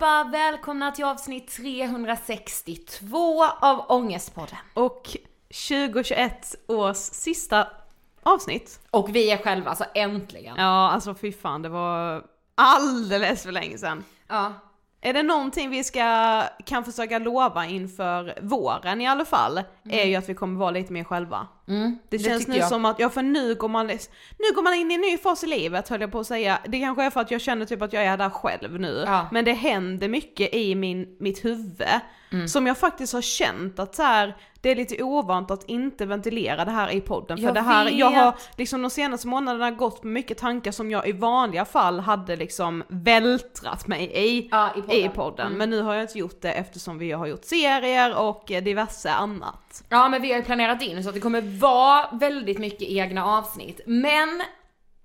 allihopa! Välkomna till avsnitt 362 av Ångestpodden. Och 2021 års sista avsnitt. Och vi är själva, alltså äntligen. Ja, alltså fy fan, det var alldeles för länge sedan. Ja. Är det någonting vi ska, kan försöka lova inför våren i alla fall, är ju att vi kommer vara lite mer själva. Mm, Det, känns tycker nu jag. som att, ja för nu går man, lis- nu går man in i en ny fas i livet höll jag på att säga. Det kanske är för att jag känner typ att jag är där själv nu. Ja. Men det händer mycket i min, mitt huvud. Mm. Som jag faktiskt har känt att så här, det är lite ovant att inte ventilera det här i podden. För Jag det här, jag har vet. liksom de senaste månaderna gått med mycket tankar som jag i vanliga fall hade liksom vältrat mig i. Ja, i podden. I podden. Men nu har jag inte gjort det eftersom vi har gjort serier och diverse annat. Ja men vi har ju planerat in så att det kommer vara väldigt mycket egna avsnitt. Men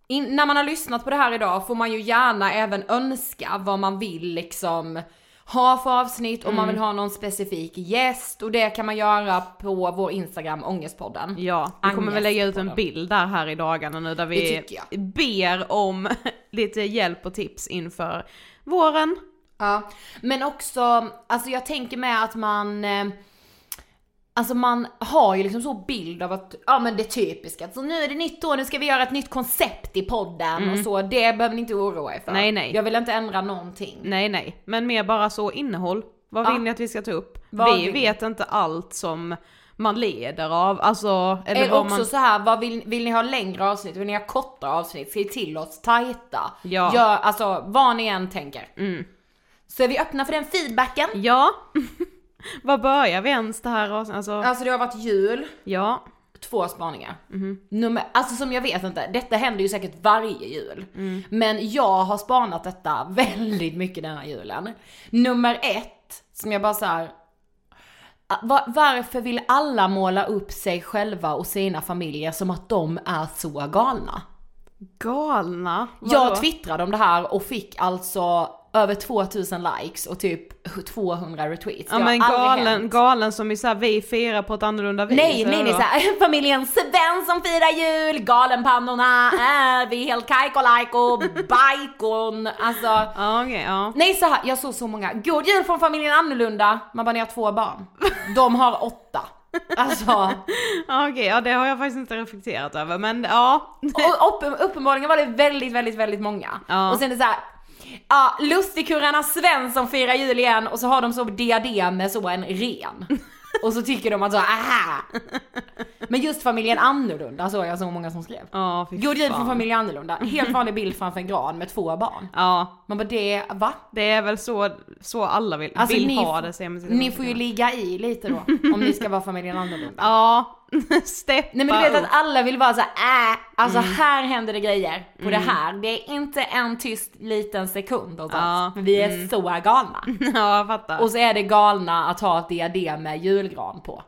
in, när man har lyssnat på det här idag får man ju gärna även önska vad man vill liksom ha för avsnitt, om man Mm. vill ha någon specifik gäst och det kan man göra på vår Instagram Ångestpodden. Ja, vi kommer väl lägga ut en bild där här i dagarna nu där vi ber om lite hjälp och tips inför våren. Ja, men också, alltså jag tänker med att man eh, Alltså man har ju liksom så bild av att, ja men det typiska, så nu är det nytt år, nu ska vi göra ett nytt koncept i podden och så, det behöver ni inte oroa er för. Mm. Nej, nej. Jag vill inte ändra någonting. Nej nej, men mer bara så innehåll. Vad Ja. vill ni att vi ska ta upp? Vad vi vet inte allt som man leder av, alltså, eller Eller också man... så här, vad vill, vill ni ha längre avsnitt? Vill ni ha kortare avsnitt? Skriv till oss, tajta. Ja. Mm. Gör, alltså vad ni än tänker. Så är vi öppna för den feedbacken. Ja. Vad börjar vi ens det här? Alltså, Alltså det har varit jul, ja. två spaningar. Nummer, alltså som jag vet inte, detta händer ju säkert varje jul. Men jag har spanat detta väldigt mycket denna julen. Nummer ett, som jag bara så här. va- Varför vill alla måla upp sig själva och sina familjer som att de är så galna? Galna? Vadå? Jag twittrade om det här och fick alltså över 2000 likes och typ 200 retweets. Ja men galen, galen som i såhär vi firar på ett annorlunda vis. Nej, nej, nej, såhär familjen Svensson firar jul, galenpannorna är vi helt kajkolajko, bajkon, alltså. Ja okej, ja. Nej så här, jag såg så många, god jul från familjen annorlunda, man bara ni har två barn. De har åtta. Alltså, Okej, ja det har jag faktiskt inte reflekterat över men ja. och upp, uppenbarligen var det väldigt, väldigt, väldigt många. Ja. Och sen är det så här. Ja, lustigkurrarna Svensson firar jul igen och så har de så diadem med så en ren. Och så tycker de att så, aha! Men just familjen annorlunda såg jag så många som skrev. Ja, fy God jul från familjen annorlunda. Helt vanlig bild framför en gran med två barn. Ja, Man bara det, va? det är väl så, så alla vill, Alltså, vill ni, ha det. Ni får ju ligga i lite då, om ni ska vara familjen annorlunda. Ja, steppa Nej men du vet upp. att alla vill vara så här, äh, alltså Mm. här händer det grejer på det här. Det är inte en tyst liten sekund hos Ja. Men vi är så galna. Ja, jag fattar. Och så är det galna att ha ett diadem med julgran på.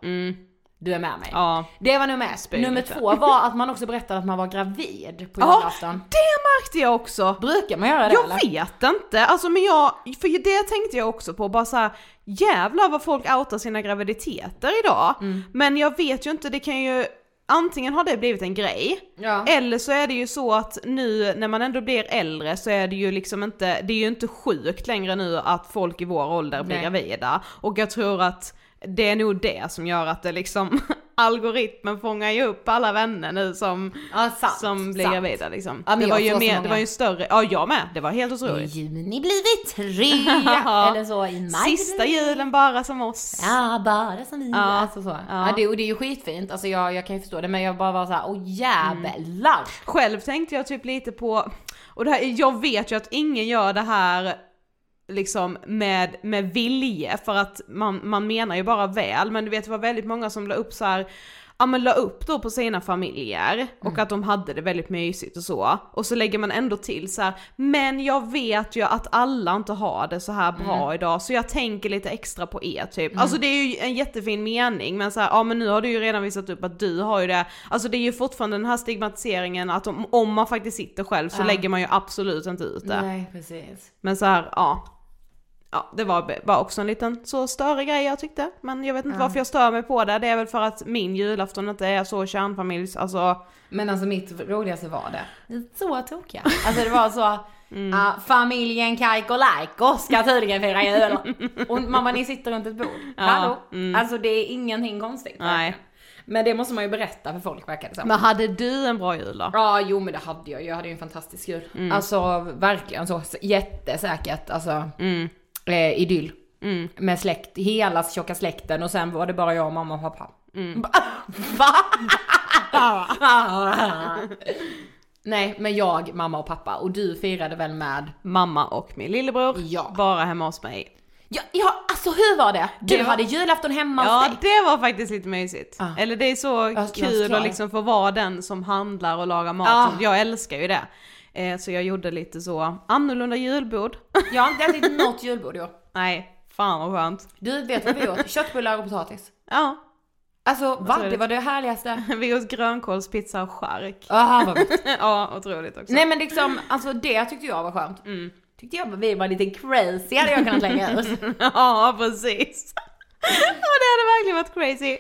Du är med mig? Ja. Det var nummer ett. Nummer lite. två var att man också berättade att man var gravid på Ja, julafton. det märkte jag också. Brukar man göra det Jag eller? vet inte, alltså men jag, för det tänkte jag också på, bara så här, jävlar vad folk outar sina graviditeter idag. Mm. Men jag vet ju inte, det kan ju, antingen har det blivit en grej, Ja. eller så är det ju så att nu när man ändå blir äldre så är det ju liksom inte, det är ju inte sjukt längre nu att folk i vår ålder blir Nej. gravida. Och jag tror att det är nog det som gör att det liksom, algoritmen fångar ju upp alla vänner nu som, Ja, sant, som blir sant. gravida liksom. Ja, det var ju mer, det var ju större, ja jag med, det var helt I otroligt. juni blir vi tre, eller så i maj. Sista julen bara som oss. Ja, bara som vi. Ja. Alltså så. Ja. Ja. det, och det är ju skitfint, alltså jag, jag kan ju förstå det men jag bara var såhär, åh jävlar. Själv tänkte jag typ lite på, och det här, jag vet ju att ingen gör det här liksom med, med vilje för att man, man menar ju bara väl. Men du vet det var väldigt många som la upp så här ja men la upp då på sina familjer och att de hade det väldigt mysigt och så. Och så lägger man ändå till så här, men jag vet ju att alla inte har det så här bra idag så jag tänker lite extra på er typ. Alltså det är ju en jättefin mening men så här, ja men nu har du ju redan visat upp att du har ju det. Alltså det är ju fortfarande den här stigmatiseringen att om, om man faktiskt sitter själv så Ja. lägger man ju absolut inte ut det. Nej precis. Men så här, ja. Ja, det var bara också en liten så större grej jag tyckte. Men jag vet inte varför jag stör mig på det. Det är väl för att min julafton inte är så kärnfamiljs, alltså. Men alltså mitt roligaste var det. Så tokiga. Alltså det var så, ja, familjen Kaiko Laiko ska tydligen fira jul. Och man bara, ni sitter runt ett bord. Hallå? Alltså det är ingenting konstigt. Nej. Men det måste man ju berätta för folk verkar det som. Men hade du en bra jul då? Ja, jo men det hade jag. Jag hade ju en fantastisk jul. Alltså verkligen så jättesäkert, alltså eh, idyll. Med släkt, hela tjocka släkten och sen var det bara jag, mamma och pappa. Va? Nej, men jag, mamma och pappa och du firade väl med? Mamma och min lillebror. Ja. Bara hemma hos mig. Ja, ja alltså hur var det? Du Det var- hade julafton hemma Ja, hos dig. det var faktiskt lite mysigt. Ja. Eller det är så jag kul förstår. att liksom få vara den som handlar och lagar mat. Ja. Jag älskar ju det. Eh, så jag gjorde lite så annorlunda julbord. Jag har inte ätit något julbord i år. Nej, fan vad skönt. Du vet vad vi åt? Köttbullar och potatis. Ja, Alltså va? Det var det härligaste. vi åt grönkålspizza och chark. Ah, vad gott. ja, otroligt också. Nej men liksom, alltså det tyckte jag var skönt. Tyckte jag vi var lite crazy hade jag kunnat lägga ut. Ja, precis. Ja, det hade verkligen varit crazy.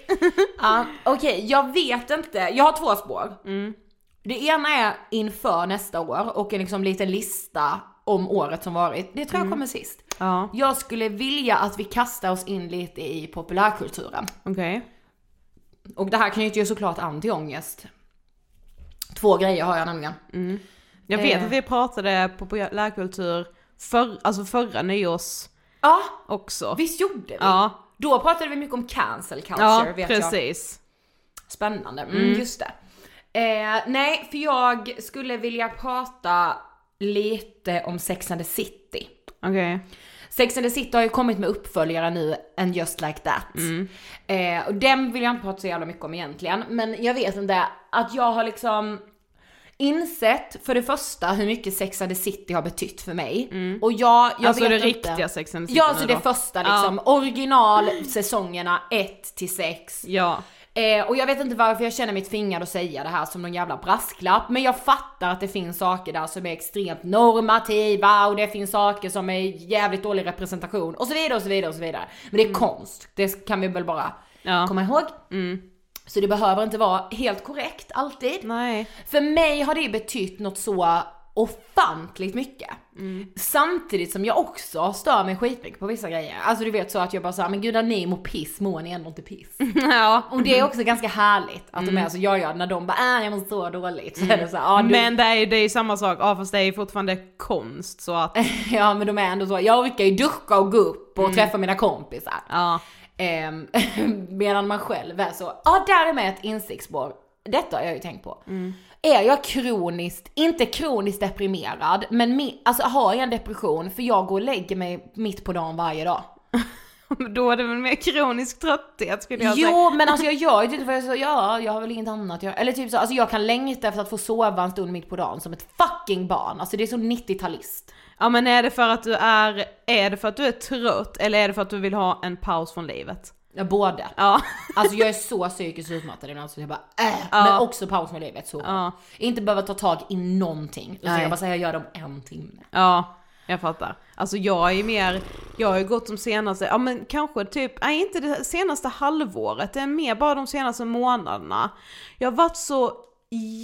Ja, Okej, jag vet inte. Jag har två spår. Det ena är inför nästa år och en liksom liten lista om året som varit. Det tror jag kommer sist. Ja, Jag skulle vilja att vi kastar oss in lite i populärkulturen. okej. Och det här knyter ju såklart an till ångest. Två grejer har jag nämligen. Jag vet Eh. att vi pratade populärkultur för, alltså förra nyårs Ja, också. visst gjorde vi? Ja, Då pratade vi mycket om cancel culture ja vet jag. precis. Spännande, mm, just det. Eh, nej, för jag skulle vilja prata lite om Sex and the City. Okej. Sex and the City har ju kommit med uppföljare nu, And just like that. Eh, och den vill jag inte prata så jävla mycket om egentligen, men jag vet inte, att jag har liksom insett för det första hur mycket Sex and the City har betytt för mig. Och jag, jag Alltså vet det inte, riktiga Sex and the City Ja, alltså då. det första liksom, original säsongerna 1 till 6. Ja. Eh, och jag vet inte varför jag känner mig tvingad att säga det här som någon jävla brasklapp, men jag fattar att det finns saker där som är extremt normativa och det finns saker som är jävligt dålig representation och så vidare och så vidare och så vidare. Men det är konst, det kan vi väl bara Ja. komma ihåg. Så det behöver inte vara helt korrekt alltid. Nej. För mig har det betytt något så ofantligt mycket. Samtidigt som jag också stör mig skitmycket på vissa grejer. Alltså du vet så att jag bara såhär, men gud när ni mår piss mår ni ändå inte piss. Ja. Och det är också ganska härligt att de är så, ja ja, när de bara äh, jag mår så dåligt. Så är det så här, ja, du, Men det är ju det är samma sak, ja fast det är fortfarande konst så att, ja men de är ändå så, jag orkar ju duscha och gå upp och träffa mina kompisar. ja. Ehm, medan man själv är så, ja där är med ett insiktsspår. Detta har jag ju tänkt på. Är jag kroniskt, inte kroniskt deprimerad, men mi, alltså har jag en depression för jag går och lägger mig mitt på dagen varje dag. Då är det väl mer kronisk trötthet skulle jag säga. Jo men alltså jag gör ju typ vad jag så, ja jag har väl inget annat jag, eller typ så, alltså jag kan längta efter att få sova en stund mitt på dagen som ett fucking barn. Alltså det är så 90-talist. Ja men är det för att du är, är det för att du är trött eller är det för att du vill ha en paus från livet? Ja, både. Ja. Alltså jag är så psykiskt utmattad ibland så jag bara äh, Ja. Men också paus med livet så. Ja. Inte behöva ta tag i någonting. Utan Nej. jag bara säger jag gör det om en timme. Ja, jag fattar. Alltså jag är mer, jag har ju gått de senaste, ja men kanske typ, nej inte det senaste halvåret, det är mer bara de senaste månaderna. Jag har varit så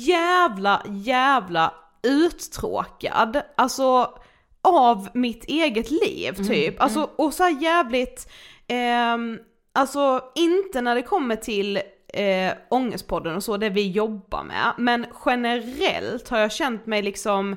jävla, jävla uttråkad, alltså av mitt eget liv typ. Alltså och så jävligt, ehm, alltså inte när det kommer till eh, Ångestpodden och så, det vi jobbar med, men generellt har jag känt mig liksom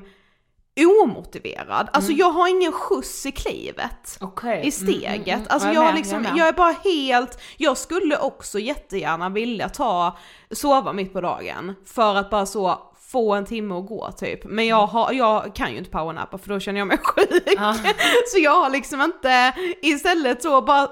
omotiverad. Alltså jag har ingen skjuts i klivet. Okej. I steget. Mm, mm, mm. Alltså Jag är jag, med, liksom, jag jag, är bara helt, jag skulle också jättegärna vilja ta, sova mitt på dagen. För att bara så få en timme att gå typ. Men jag, har, jag kan ju inte powernappa för då känner jag mig sjuk. Ja. Så jag har liksom inte, istället så bara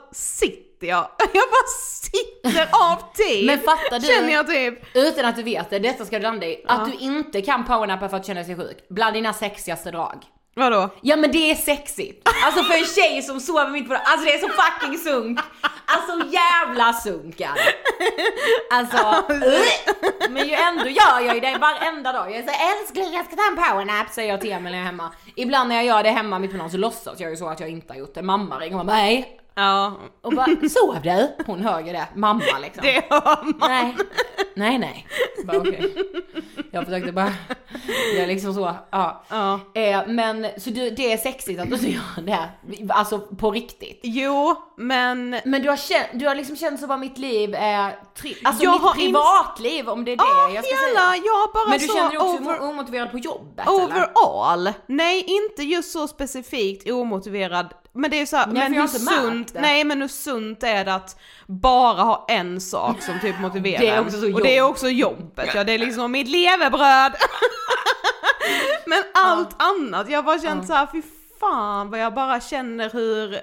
sitter jag. Jag bara sitter av tid. Men fattar du? Känner jag typ. Utan att du vet det, detta ska du landa i. Att du inte kan powernappa för att känna sig sjuk. Bland dina sexigaste drag. Vadå? Ja men det är sexigt. Alltså för en tjej som sover mitt på alltså det är så fucking sunk. Alltså jävla sunk är det. Alltså, uh. men ju ändå gör jag ju det varenda dag. Jag är så älskling jag ska ta en powernap säger jag till Emil när jag är hemma. Ibland när jag gör det hemma mitt på dagen så låtsas jag ju så att jag inte har gjort det. Mamma ringer och bara nej. Ja, Och bara sov du? Hon hör ju det. Mamma liksom. det hör man. Nej, nej, nej. Bara, okej. Jag försökte bara, jag liksom så, ja. Ja. Eh, men så du, det är sexigt att du gör det, alltså på riktigt. Jo, men Men du har, känt, du har liksom känt så vad mitt liv är, tri- alltså Jag mitt privatliv om det är det Ja, jag ska jävla, säga. jag bara Men du så känner dig också over- omotiverad på jobbet eller? Overall? Nej, inte just så specifikt omotiverad. Men det är ju såhär, men hur sunt, nej men hur sunt är det att bara ha en sak som typ motiverar Det är också så Och det är också jobbet, ja det är liksom mitt levebröd. men allt annat, jag har bara känt så här, fy fan vad jag bara känner hur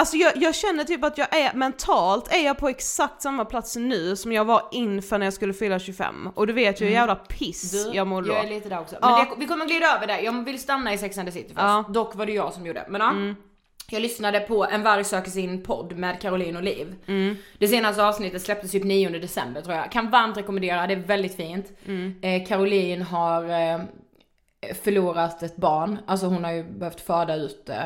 Alltså jag, jag känner typ att jag är, mentalt är jag på exakt samma plats nu som jag var inför när jag skulle fylla 25. Och du vet ju hur jävla piss Mm. Du, jag mår då. jag är lite där också. Men Ja. det, vi kommer glida över det. Jag vill stanna i Sex and the City först. Ja. Mm. Dock var det jag som gjorde. Men ja. Jag lyssnade på En varg söker sin podd med Caroline och Liv. Mm. Det senaste avsnittet släpptes typ 9 december tror jag. Kan varmt rekommendera, det är väldigt fint. Mm. Eh, Caroline har eh, förlorat ett barn. Alltså hon har ju behövt föda ut eh,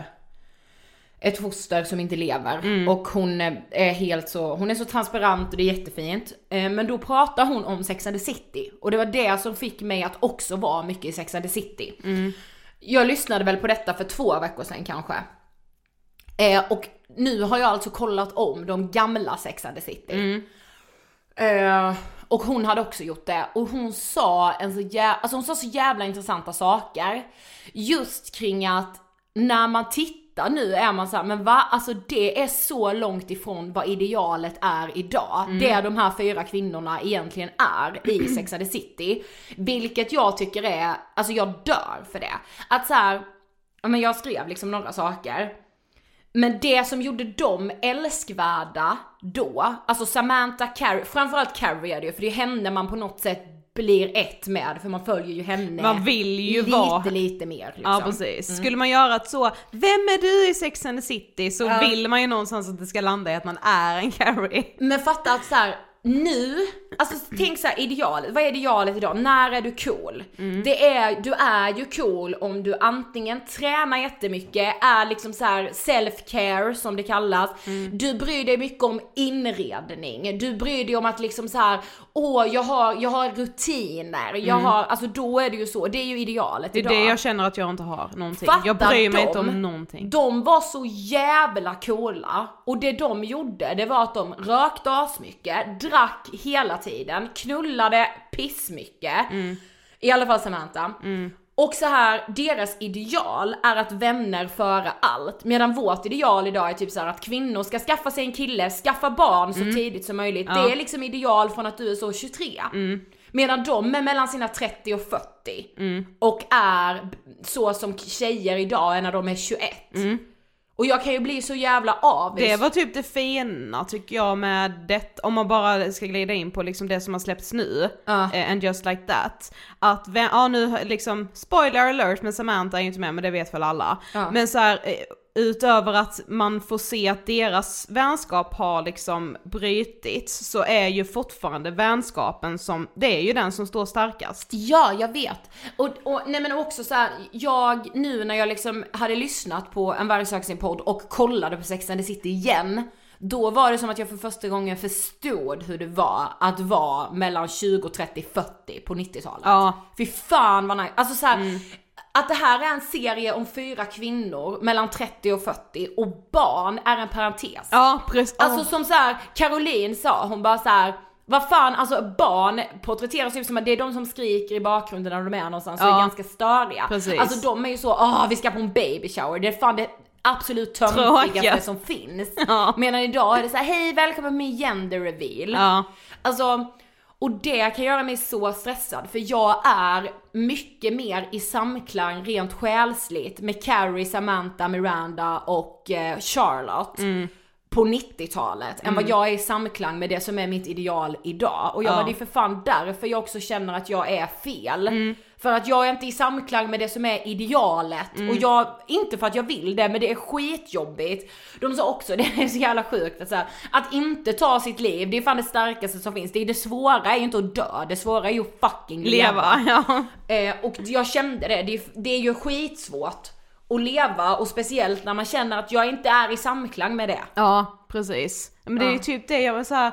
ett foster som inte lever. Mm. Och hon är helt så, hon är så transparent och det är jättefint. Eh, Men då pratar hon om Sex and the City. Och det var det som fick mig att också vara mycket i Sex and the City. Jag lyssnade väl på detta för två veckor sedan kanske. Eh, och nu har jag alltså kollat om de gamla Sex and the City. Eh, och hon hade också gjort det och hon sa en så jävla, alltså hon sa så jävla intressanta saker. Just kring att när man tittar tittar nu är man så här, men va? Alltså det är så långt ifrån vad idealet är idag. Mm. Det de här fyra kvinnorna egentligen är i Sex and the City. Vilket jag tycker är, alltså jag dör för det. Att så här, ja, men jag skrev liksom några saker. Men det som gjorde dem älskvärda då, alltså Samantha Carrie, framförallt Carrie är det ju, för det är henne man på något sätt blir ett med, för man följer ju henne Man vill ju lite, vara- lite mer liksom. Ja precis. Skulle man göra ett så, vem är du i Sex and the City? Så Ja. vill man ju någonstans att det ska landa i att man är en Carrie. Men fatta att så här, nu, alltså tänk så här idealet, vad är idealet idag? När är du cool? Det är, du är ju cool om du antingen tränar jättemycket, är liksom så här self-care som det kallas, du bryr dig mycket om inredning, du bryr dig om att liksom så här, åh jag har, jag har rutiner, jag har, alltså då är det ju så, det är ju idealet Det är idag. det jag känner att jag inte har någonting. Fattar jag bryr mig de? inte om någonting. De var så jävla coola och det de gjorde det var att de rökte asmycket, drack hela tiden, knullade pissmycket. I alla fall Samantha. Och så här, deras ideal är att vänner före allt. Medan vårt ideal idag är typ så att kvinnor ska skaffa sig en kille, skaffa barn så tidigt som möjligt. Det är liksom ideal från att du är så 23. Medan de är mellan sina 30 och 40. Och är så som tjejer idag är när de är 21. Och jag kan ju bli så jävla avis. Det var typ det fina tycker jag med det, om man bara ska glida in på liksom det som har släppts nu, eh, and just like that. Att, ja nu liksom, spoiler alert men Samantha är ju inte med men det vet väl alla. Ja. Men så här, eh, utöver att man får se att deras vänskap har liksom brutits så är ju fortfarande vänskapen som, det är ju den som står starkast. Ja, jag vet. Och, och nej men också så här, jag nu när jag liksom hade lyssnat på en söker sin podd och kollade på Sex and the City igen, då var det som att jag för första gången förstod hur det var att vara mellan 20, 30, 40 på 90-talet. Ja. Fy fan vad nice. Alltså så här, Att det här är en serie om fyra kvinnor mellan 30 och 40 och barn är en parentes. Ja precis. Alltså som så här, Caroline sa, hon bara så här. Vad fan, alltså barn porträtteras ju som att det är de som skriker i bakgrunden när de är någonstans och Ja. är ganska störiga. Precis. Alltså de är ju så, åh vi ska på en baby shower, det är fan det absolut töntigaste som finns. Ja. Medan idag är det så här, hej välkommen med gender reveal. Ja. Alltså, och det kan göra mig så stressad för jag är mycket mer i samklang rent själsligt med Carrie, Samantha, Miranda och eh, Charlotte Mm på 90-talet än vad jag är i samklang med det som är mitt ideal idag. Och jag Ja. var det är för fan därför jag också känner att jag är fel. Mm. För att jag är inte i samklang med det som är idealet. Mm. Och jag, inte för att jag vill det, men det är skitjobbigt. De sa också, det är så jävla sjukt att så här, att inte ta sitt liv, det är fan det starkaste som finns. Det, är det svåra är ju inte att dö, det svåra är ju att fucking leva. Leva, ja. Eh, och jag kände det, det är, det är ju skitsvårt att leva och speciellt när man känner att jag inte är i samklang med det. Ja, precis. Men det är ju typ det jag var så här,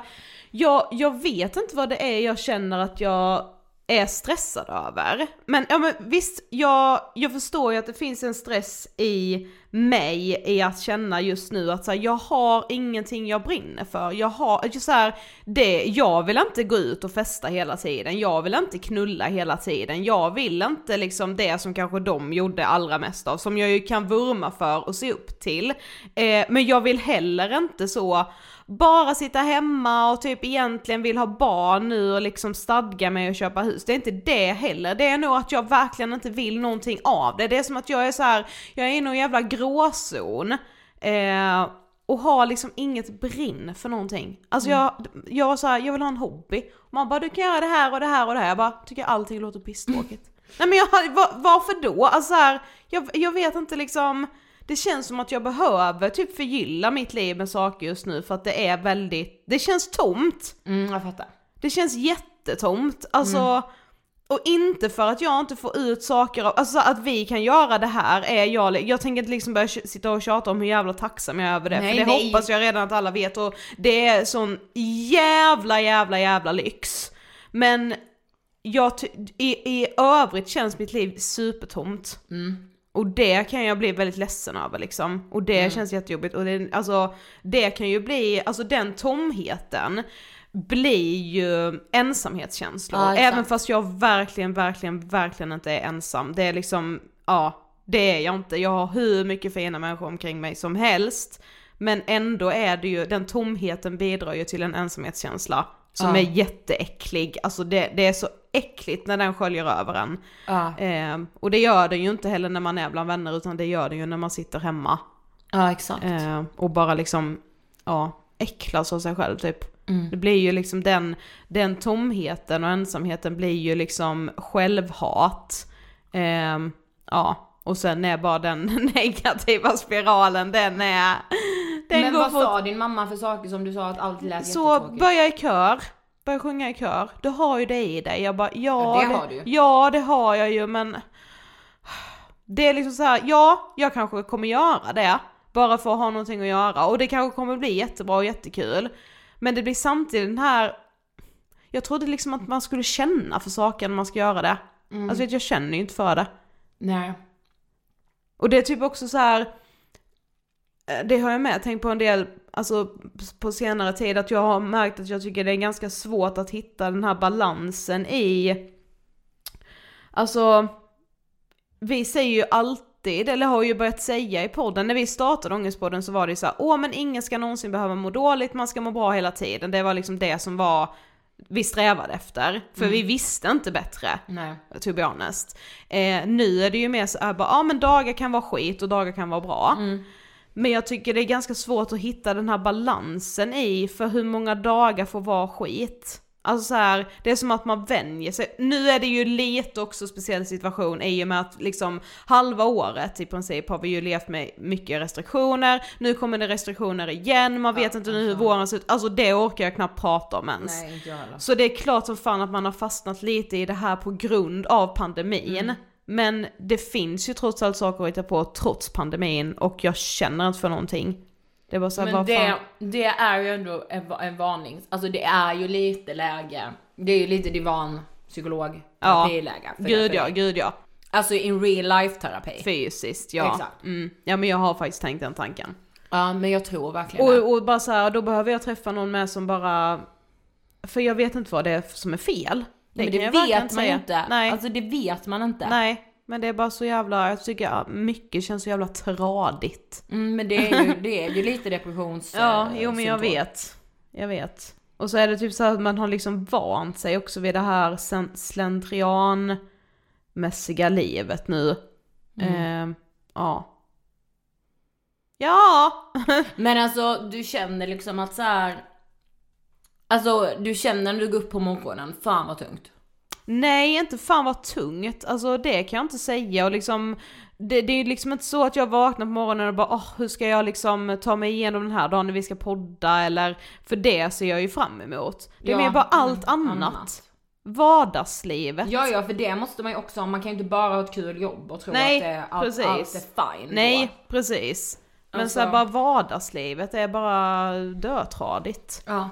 jag, jag vet inte vad det är jag känner att jag är stressad över. Men, ja, men visst, jag, jag förstår ju att det finns en stress i mig i att känna just nu att så här, jag har ingenting jag brinner för. Jag har, just så här, det, jag vill inte gå ut och festa hela tiden, jag vill inte knulla hela tiden, jag vill inte liksom det som kanske de gjorde allra mest av, som jag ju kan vurma för och se upp till. Eh, men jag vill heller inte så bara sitta hemma och typ egentligen vill ha barn nu och liksom stadga mig och köpa hus. Det är inte det heller. Det är nog att jag verkligen inte vill någonting av det. Det är som att jag är så här, jag är i någon jävla gråzon. Eh, och har liksom inget brinn för någonting. Alltså jag, jag var så här, jag vill ha en hobby. Man bara du kan göra det här och det här och det här. Jag bara tycker allting låter pisstråkigt. Nej men jag, var, varför då? Alltså så här, jag, jag vet inte liksom. Det känns som att jag behöver typ förgylla mitt liv med saker just nu för att det är väldigt, det känns tomt. Mm, jag fattar. Det känns jättetomt. Alltså, och inte för att jag inte får ut saker av, alltså att vi kan göra det här är jag, jag tänker inte liksom börja sitta och tjata om hur jävla tacksam jag är över det, Nej, för det nej. hoppas jag redan att alla vet och det är sån jävla jävla jävla lyx. Men jag, i, i övrigt känns mitt liv supertomt. Och det kan jag bli väldigt ledsen över liksom. Och det känns jättejobbigt. Och det, alltså, det kan ju bli, alltså den tomheten blir ju ensamhetskänslor. Ja. Även fast jag verkligen, verkligen, verkligen inte är ensam. Det är liksom, ja, det är jag inte. Jag har hur mycket fina människor omkring mig som helst. Men ändå är det ju, den tomheten bidrar ju till en ensamhetskänsla som Ja. är jätteäcklig. Alltså det, det är så äckligt när den sköljer över en. Ja. Eh, och det gör den ju inte heller när man är bland vänner utan det gör den ju när man sitter hemma. Ja exakt. Eh, och bara liksom, ja, äcklas av sig själv typ. Mm. Det blir ju liksom den, den tomheten och ensamheten blir ju liksom självhat. Eh, ja, och sen är bara den negativa spiralen, den är... Den men går vad fort. sa din mamma för saker som du sa att allt lät Så börja i kör, börja sjunga i kör. Du har ju det i dig. Jag bara, ja, Ja, det har du. Ja, det har jag ju men... Det är liksom så här, ja, jag kanske kommer göra det. Bara för att ha någonting att göra. Och det kanske kommer bli jättebra och jättekul. Men det blir samtidigt den här... Jag trodde liksom att man skulle känna för saker när man ska göra det. Mm. Alltså vet, jag känner ju inte för det. Nej. Och det är typ också så här. eh, Det har jag med tänkt på en del, alltså på senare tid, att jag har märkt att jag tycker det är ganska svårt att hitta den här balansen i, alltså, vi säger ju alltid, eller har ju börjat säga i podden, när vi startade Ångestpodden så var det ju så här, åh men ingen ska någonsin behöva må dåligt, man ska må bra hela tiden. Det var liksom det som var, vi strävade efter. För vi visste inte bättre Nej. to be honest. Eh, nu är det ju mer så här bara, ja men dagar kan vara skit och dagar kan vara bra. Men jag tycker det är ganska svårt att hitta den här balansen i för hur många dagar får vara skit. Alltså så här, det är som att man vänjer sig. Nu är det ju lite också speciell situation i och med att liksom halva året i princip har vi ju levt med mycket restriktioner. Nu kommer det restriktioner igen, man vet inte nu hur våren ser ut. Alltså det orkar jag knappt prata om ens. Nej. Så det är klart som fan att man har fastnat lite i det här på grund av pandemin. Mm. Men det finns ju trots allt saker att hitta på trots pandemin och jag känner inte för någonting. Det är bara såhär, Men det, det är ju ändå en, en varning. Alltså det är ju lite läge. Det är ju lite divan, psykolog, Ja. det, Gud ja, det. gud ja. Alltså in real life terapi. Fysiskt, ja. Exakt. Mm. Ja men jag har faktiskt tänkt den tanken. Ja men jag tror verkligen det. Och, och bara så här, då behöver jag träffa någon med som bara... För jag vet inte vad det är som är fel. men det jag verkligen vet man ju inte. Nej. Alltså det vet man inte. Nej, men det är bara så jävla, jag tycker ja, mycket känns så jävla tradigt. Mm, men det är ju, det är ju lite depressions... Ja, eh, jo men jag vet. Jag vet. Och så är det typ så att man har liksom vant sig också vid det här slentrianmässiga livet nu. Mm. Eh, ja. Ja! Men alltså du känner liksom att så här. Alltså du känner när du går upp på morgonen, fan vad tungt. Nej, inte fan vad tungt. Alltså det kan jag inte säga och liksom det, det är ju liksom inte så att jag vaknar på morgonen och bara åh, hur ska jag liksom ta mig igenom den här dagen när vi ska podda eller för det ser jag ju fram emot. Det är Ja, mer bara allt annat. annat. Vardagslivet. Ja ja för det måste man ju också ha, man kan ju inte bara ha ett kul jobb och tro Nej, att det är, allt, allt är fine Nej, då. precis. Men Alltså- så här, bara vardagslivet är bara dötradigt. Ja.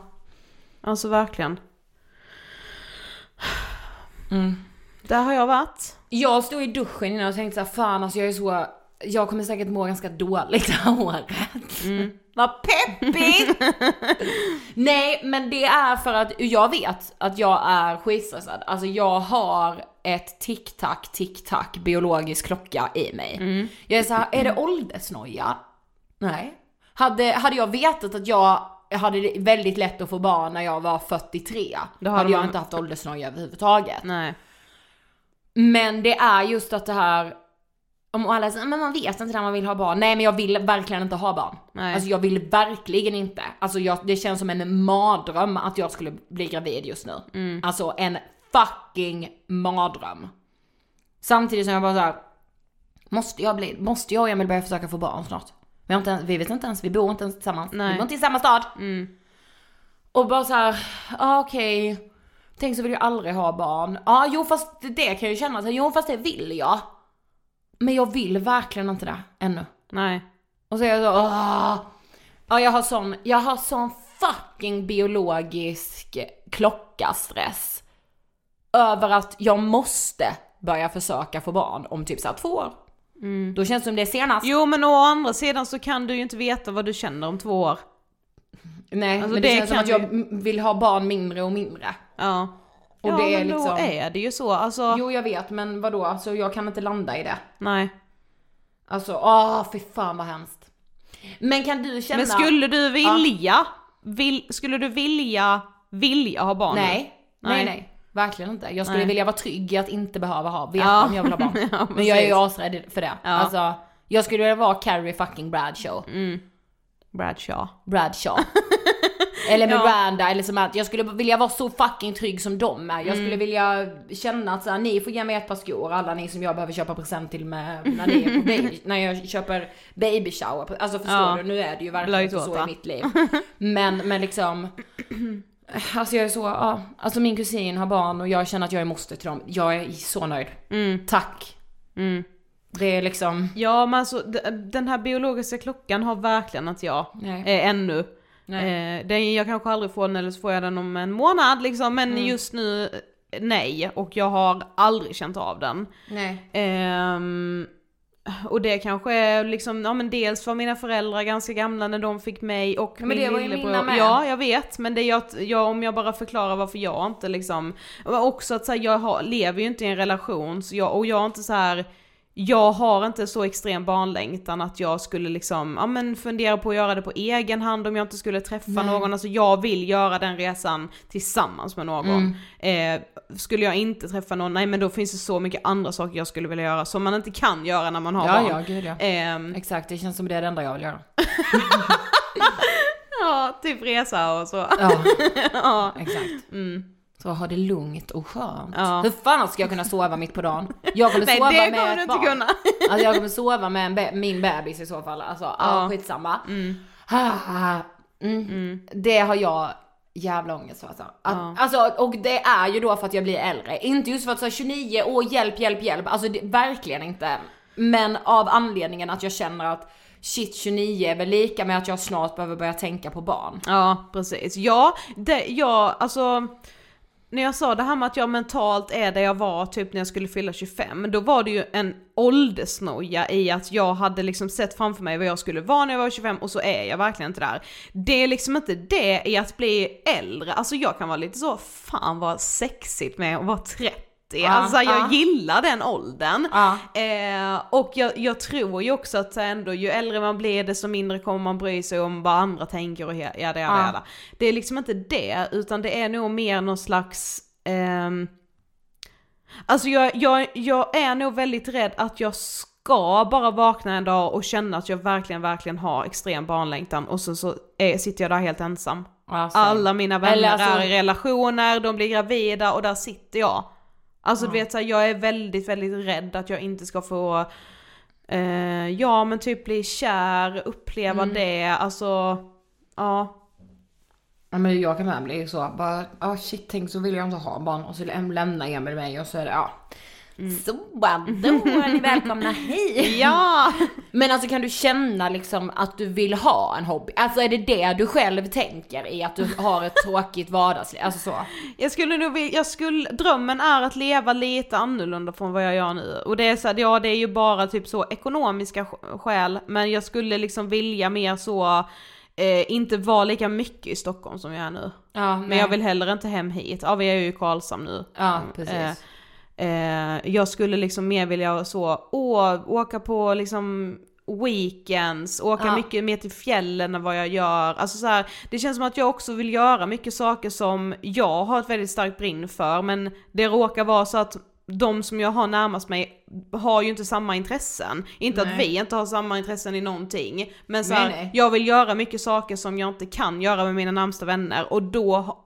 Alltså verkligen. Mm. Där har jag varit. Jag stod i duschen innan och tänkte såhär, fan alltså jag är så, jag kommer säkert må ganska dåligt det här året. Vad peppigt! Nej men det är för att jag vet att jag är skitstressad. Alltså jag har ett tick-tack, tick-tack biologisk klocka i mig. Jag är så här, är det åldersnoja? Nej. Hade, hade jag vetat att jag hade det väldigt lätt att få barn när jag var 43, Då hade, hade jag man- inte haft åldersnoja överhuvudtaget. Nej. Men det är just att det här, om alla säger men man vet inte när man vill ha barn. Nej men jag vill verkligen inte ha barn. Nej. Alltså jag vill verkligen inte. Alltså jag, det känns som en mardröm att jag skulle bli gravid just nu. Mm. Alltså en fucking mardröm. Samtidigt som jag bara såhär, måste jag bli, måste jag och Emil börja försöka få barn snart? Vi, har inte, ens- vi vet inte ens, vi bor inte ens tillsammans. Nej. Vi bor inte i samma stad. Mm. Och bara så här, ah, okej. Tänk så vill jag aldrig ha barn. Ja, ah, jo fast det kan jag ju känna, så här, jo fast det vill jag. Men jag vill verkligen inte det ännu. Nej. Och så är jag så, ah. Ja jag har sån, jag har sån fucking biologisk klockastress. Över att jag måste börja försöka få barn om typ såhär två år. Då känns det som det är senast. Jo men å andra sidan så kan du ju inte veta vad du känner om två år. Nej, Alltså, men det, det känns som att jag m- vill ha barn mindre och mindre. Ja. Och ja det är men liksom... då är det ju så. Alltså, Jo jag vet men vadå, alltså jag kan inte landa i det. nej. Alltså, åh fy fan vad hemskt. Men kan du känna... Men skulle du vilja, vill, skulle du vilja, vilja ha barn? Nej, nej, Nej. nej. Verkligen inte. Jag skulle Nej. vilja vara trygg i att inte behöva ha, veta Ja. om jag vill ha barn. Ja, Men jag är ju asrädd för det. Ja. Alltså, jag skulle vilja vara Carrie fucking Bradshaw. Bradshaw. Bradshaw. eller Ja. Miranda eller som att jag skulle vilja vara så fucking trygg som de är. Jag Mm. skulle vilja känna att så här, ni får ge mig ett par skor, alla ni som jag behöver köpa present till med, när, ni är på baby, när jag köper baby shower. Alltså förstår Ja. du, nu är det ju verkligen så i mitt liv. Men, men liksom, alltså jag är så, ja, alltså min kusin har barn och jag känner att jag är moster till dem. Jag är så nöjd. Mm. Tack. Det är liksom, Ja men alltså den här biologiska klockan har verkligen att jag, Nej. eh, ännu. Nej. Eh, den, jag kanske aldrig får den eller så får jag den om en månad liksom, men Mm. just nu eh, nej. Och jag har aldrig känt av den. nej. Ehm, och det kanske är liksom, ja men dels var mina föräldrar ganska gamla när de fick mig och men min det var ju lillebror. mina med. Ja jag vet, men det är att, jag, om jag bara förklarar varför jag inte liksom, också att så här, jag har, lever ju inte i en relation så jag, och jag har inte så här jag har inte så extrem barnlängtan att jag skulle liksom, ja men fundera på att göra det på egen hand om jag inte skulle träffa någon. Alltså jag vill göra den resan tillsammans med någon. Eh, skulle jag inte träffa någon, nej men då finns det så mycket andra saker jag skulle vilja göra som man inte kan göra när man har Ja, barn. ja, gud ja. Ehm, Exakt, det känns som det är det enda jag vill göra. ja, typ resa och så. Ja, ja. exakt. Så ha det lugnt och skönt. Ja. Hur fan ska jag kunna sova mitt på dagen? Jag kommer Nej sova det med kommer ett du inte barn. kunna. Alltså jag kommer sova med be- min bebis i så fall. Alltså ja. Ja. skitsamma. Ah, Mm. Det har jag jävla ångest för alltså. Att, Ja. alltså. Och det är ju då för att jag blir äldre. Inte just för att säga 29 år, hjälp, hjälp, hjälp. Alltså det, verkligen inte. Men av anledningen att jag känner att shit 29 är väl lika med att jag snart behöver börja tänka på barn. Ja, precis. Ja, det, ja, alltså när jag sa det här med att jag mentalt är där jag var typ när jag skulle fylla 25, då var det ju en åldersnoja i att jag hade liksom sett framför mig vad jag skulle vara när jag var 25 och så är jag verkligen inte där. Det är liksom inte det i att bli äldre, alltså jag kan vara lite så, fan vad sexigt med att vara 30 alltså jag ja. gillar den åldern. Ja. Eh, och jag, jag tror ju också att ändå, ju äldre man blir desto mindre kommer man bry sig om vad andra tänker och jada jada Ja. jada. Det är liksom inte det, utan det är nog mer någon slags ehm, Alltså jag, jag, jag är nog väldigt rädd att jag ska bara vakna en dag och känna att jag verkligen, verkligen har extrem barnlängtan och så, så är, sitter jag där helt ensam. Ja, så. Alla mina vänner alltså- är i relationer, de blir gravida och där sitter jag. Alltså du vet så här, jag är väldigt, väldigt rädd att jag inte ska få, eh, ja men typ bli kär, uppleva Mm. det, alltså, ja. Ja men jag kan med bli så bara, ah shit tänk så vill jag inte ha barn och så läm- lämnar Emil mig och så är det, ja. Så, då är ni välkomna hit! Ja! Men alltså kan du känna liksom att du vill ha en hobby? Alltså är det det du själv tänker i att du har ett tråkigt vardagsliv? Alltså så? Jag skulle nog vilja, jag skulle, drömmen är att leva lite annorlunda från vad jag gör nu. Och det är så här, ja det är ju bara typ så ekonomiska sk- skäl, men jag skulle liksom vilja mer så, eh, inte vara lika mycket i Stockholm som jag är nu. Ja, Men jag vill heller inte hem hit, ja vi är ju i Karlshamn nu. Ja precis. Eh, eh, jag skulle liksom mer vilja så, åh, åka på liksom weekends, åka Ja. mycket mer till fjällen än vad jag gör. Alltså så här, det känns som att jag också vill göra mycket saker som jag har ett väldigt starkt brinn för, men det råkar vara så att de som jag har närmast mig har ju inte samma intressen. Inte att Nej. vi inte har samma intressen i någonting, men så Nej, här, nej. jag vill göra mycket saker som jag inte kan göra med mina närmsta vänner och då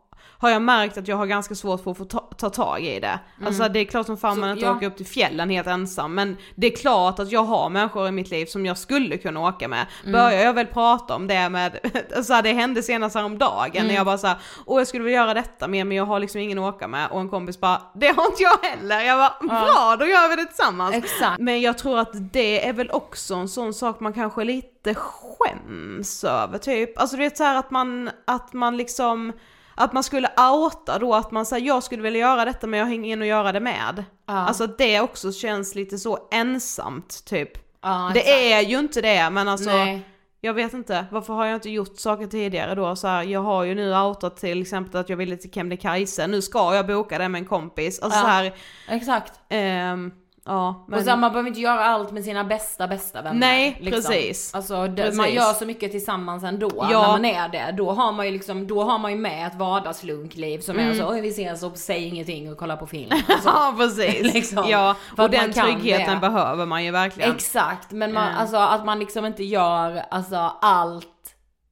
har jag märkt att jag har ganska svårt för att få ta, ta tag i det. Alltså det är klart som fan Mm. Man inte ja. åker upp till fjällen helt ensam, men det är klart att jag har människor i mitt liv som jag skulle kunna åka med. Mm. Börjar jag väl prata om det med, så här, det hände senast häromdagen Mm. när jag bara såhär, åh jag skulle vilja göra detta mer men jag har liksom ingen att åka med och en kompis bara, det har inte jag heller. Jag bara, bra då gör vi det tillsammans. Exakt. Men jag tror att det är väl också en sån sak man kanske lite skäms över typ. Alltså du vet så här att man, att man liksom, att man skulle outa då att man säger jag skulle vilja göra detta men jag har ingen att göra det med. Ja. Alltså det också känns lite så ensamt typ. Ja, det är ju inte det men alltså Nej. jag vet inte, varför har jag inte gjort saker tidigare då? Så här, jag har ju nu outat till exempel att jag ville till Kebnekaise, nu ska jag boka det med en kompis. Alltså Ja. så här, Exakt. Ehm, Ja, men... Och så, man behöver inte göra allt med sina bästa bästa vänner. Nej, precis. Alltså det, Precis. man gör så mycket tillsammans ändå Ja. när man är det. Då har man ju liksom, då har man ju med ett vardagslunkliv som Mm. är så, oj vi ses och säg ingenting och kolla på film. Alltså, Ja precis. Liksom. Ja, och den tryggheten det. behöver man ju verkligen. Exakt, men man, Mm. alltså att man liksom inte gör alltså allt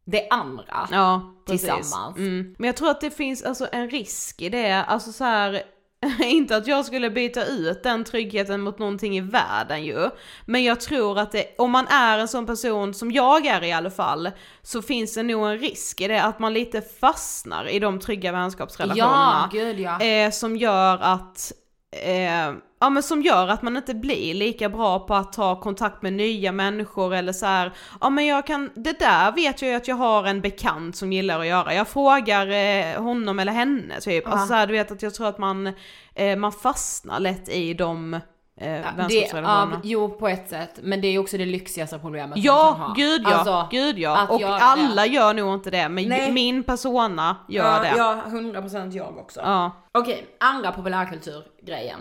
det andra. Ja. Tillsammans. Mm. Men jag tror att det finns alltså en risk i det, alltså så här. inte att jag skulle byta ut den tryggheten mot någonting i världen ju. Men jag tror att det, om man är en sån person som jag är i alla fall, så finns det nog en risk i det att man lite fastnar i de trygga vänskapsrelationerna. Ja, gud ja. eh, som gör att eh, Ja men som gör att man inte blir lika bra på att ta kontakt med nya människor eller så här. ja men jag kan, det där vet jag ju att jag har en bekant som gillar att göra. Jag frågar eh, honom eller henne typ. Alltså så här, du vet att jag tror att man, eh, man fastnar lätt i de eh, Ja, det, ja, jo på ett sätt, men det är också det lyxigaste problemet man kan Ja, ha. gud ja, Alltså, gud ja. Och göra det. alla gör nog inte det, men Nej. min persona gör ja, det. Ja, 100% jag också. Ja. Okej, andra populärkulturgrejen.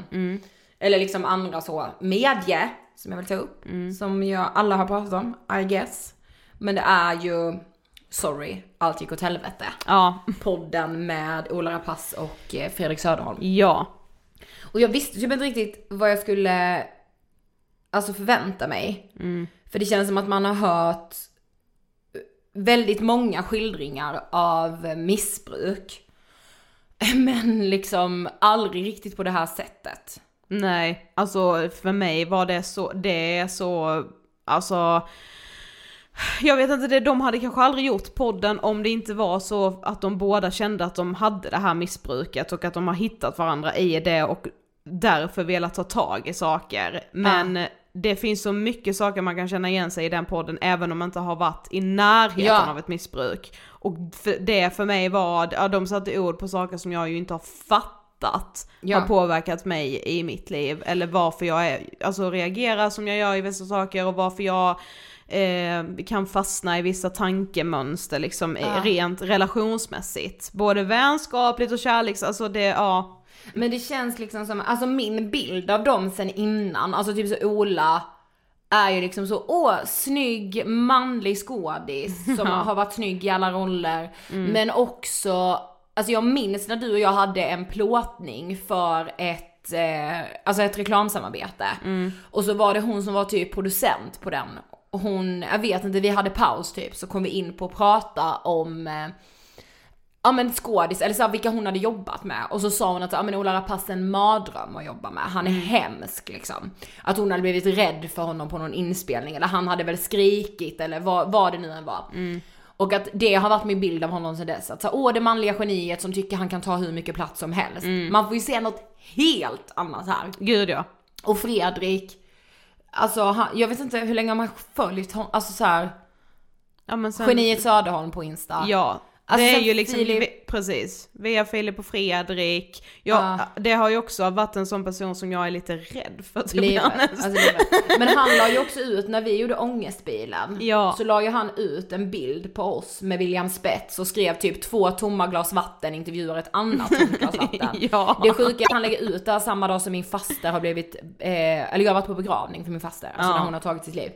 Eller liksom andra så, medie, som jag vill ta upp. Som jag, alla har pratat om, I guess. Men det är ju, sorry, allt gick åt helvete. Ja. Podden med Ola Rapace och eh, Fredrik Söderholm. Ja. Och jag visste typ inte riktigt vad jag skulle, alltså förvänta mig. För det känns som att man har hört väldigt många skildringar av missbruk. Men liksom aldrig riktigt på det här sättet. Nej, alltså för mig var det så, det är så, alltså jag vet inte, det, de hade kanske aldrig gjort podden om det inte var så att de båda kände att de hade det här missbruket och att de har hittat varandra i det och därför velat ta tag i saker. Men det finns så mycket saker man kan känna igen sig i den podden även om man inte har varit i närheten Ja. av ett missbruk. Och det för mig var, ja, de satte ord på saker som jag ju inte har fattat Ja. har påverkat mig i mitt liv. Eller varför jag är, alltså reagerar som jag gör i vissa saker och varför jag eh, kan fastna i vissa tankemönster liksom eh, rent relationsmässigt. Både vänskapligt och kärleks, alltså det, ja. Men det känns liksom som, alltså min bild av dem sen innan, alltså typ så Ola är ju liksom så, åh, snygg manlig skådis som har varit snygg i alla roller. Men också, alltså jag minns när du och jag hade en plåtning för ett, eh, alltså ett reklamsamarbete. Och så var det hon som var typ producent på den. Och hon, jag vet inte, vi hade paus typ, så kom vi in på att prata om eh, ja men skådis, eller så här, vilka hon hade jobbat med. Och så sa hon att ja, men Ola Rapace är en mardröm att jobba med, han är hemsk liksom. Att hon hade blivit rädd för honom på någon inspelning, eller han hade väl skrikit eller vad, vad det nu än var. Och att det har varit min bild av honom sedan dess. Att så, åh det manliga geniet som tycker han kan ta hur mycket plats som helst. Man får ju se något helt annat här. Gud ja. Och Fredrik, alltså han, jag vet inte hur länge man har följt honom, alltså så här, ja sen, geniet Söderholm på Insta. Ja. Alltså, det är ju liksom, Filip- precis, via Filip och Fredrik. Ja, det har ju också varit en sån person som jag är lite rädd för Livet. honest. Alltså livet. Men han la ju också ut, när vi gjorde ångestbilen, Ja. så la ju han ut en bild på oss med William Spets och skrev typ två tomma glas vatten intervjuar ett annat tomt glas vatten. Ja. Det sjuka är att han lägger ut det här samma dag som min faster har blivit, eh, eller jag har varit på begravning för min faster, alltså Ja. när hon har tagit sitt liv.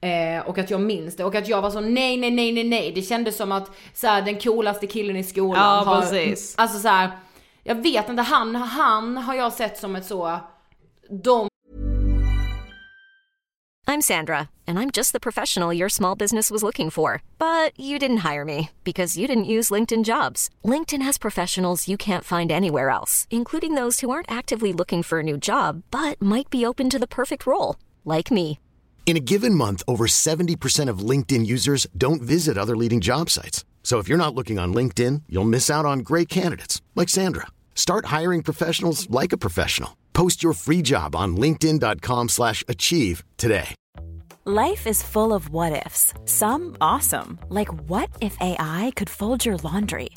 Eh, och att jag minns det och att jag var så nej nej nej nej nej, det kändes som att så här, den coolaste killen i skolan Ja, har, precis. alltså så här, jag vet inte, han, han har jag sett som ett så, de I'm Sandra, and I'm just the professional your small business was looking for. But you didn't hire me because you didn't use LinkedIn jobs. LinkedIn has professionals you can't find anywhere else, including those who aren't actively looking for a new job but might be open to the perfect role, like me. In a given month, over 70% of LinkedIn users don't visit other leading job sites. So if you're not looking on LinkedIn, you'll miss out on great candidates like Sandra. Start hiring professionals like a professional. Post your free job on linkedin.com/achieve today. Life is full of what ifs. Some awesome, like what if AI could fold your laundry?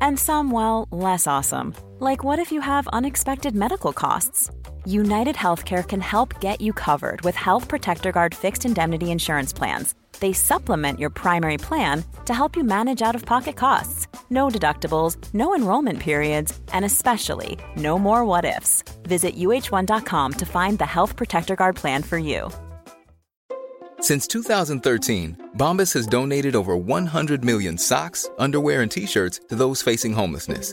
And some, well, less awesome, like what if you have unexpected medical costs? United Healthcare can help get you covered with Health Protector Guard fixed indemnity insurance plans. They supplement your primary plan to help you manage out of pocket costs. no deductibles, no enrollment periods, and especially no more what ifs. Visit uh1.com to find the Health Protector Guard plan for you. Since 2013, Bombas has donated over 100 million socks, underwear, and t shirts to those facing homelessness.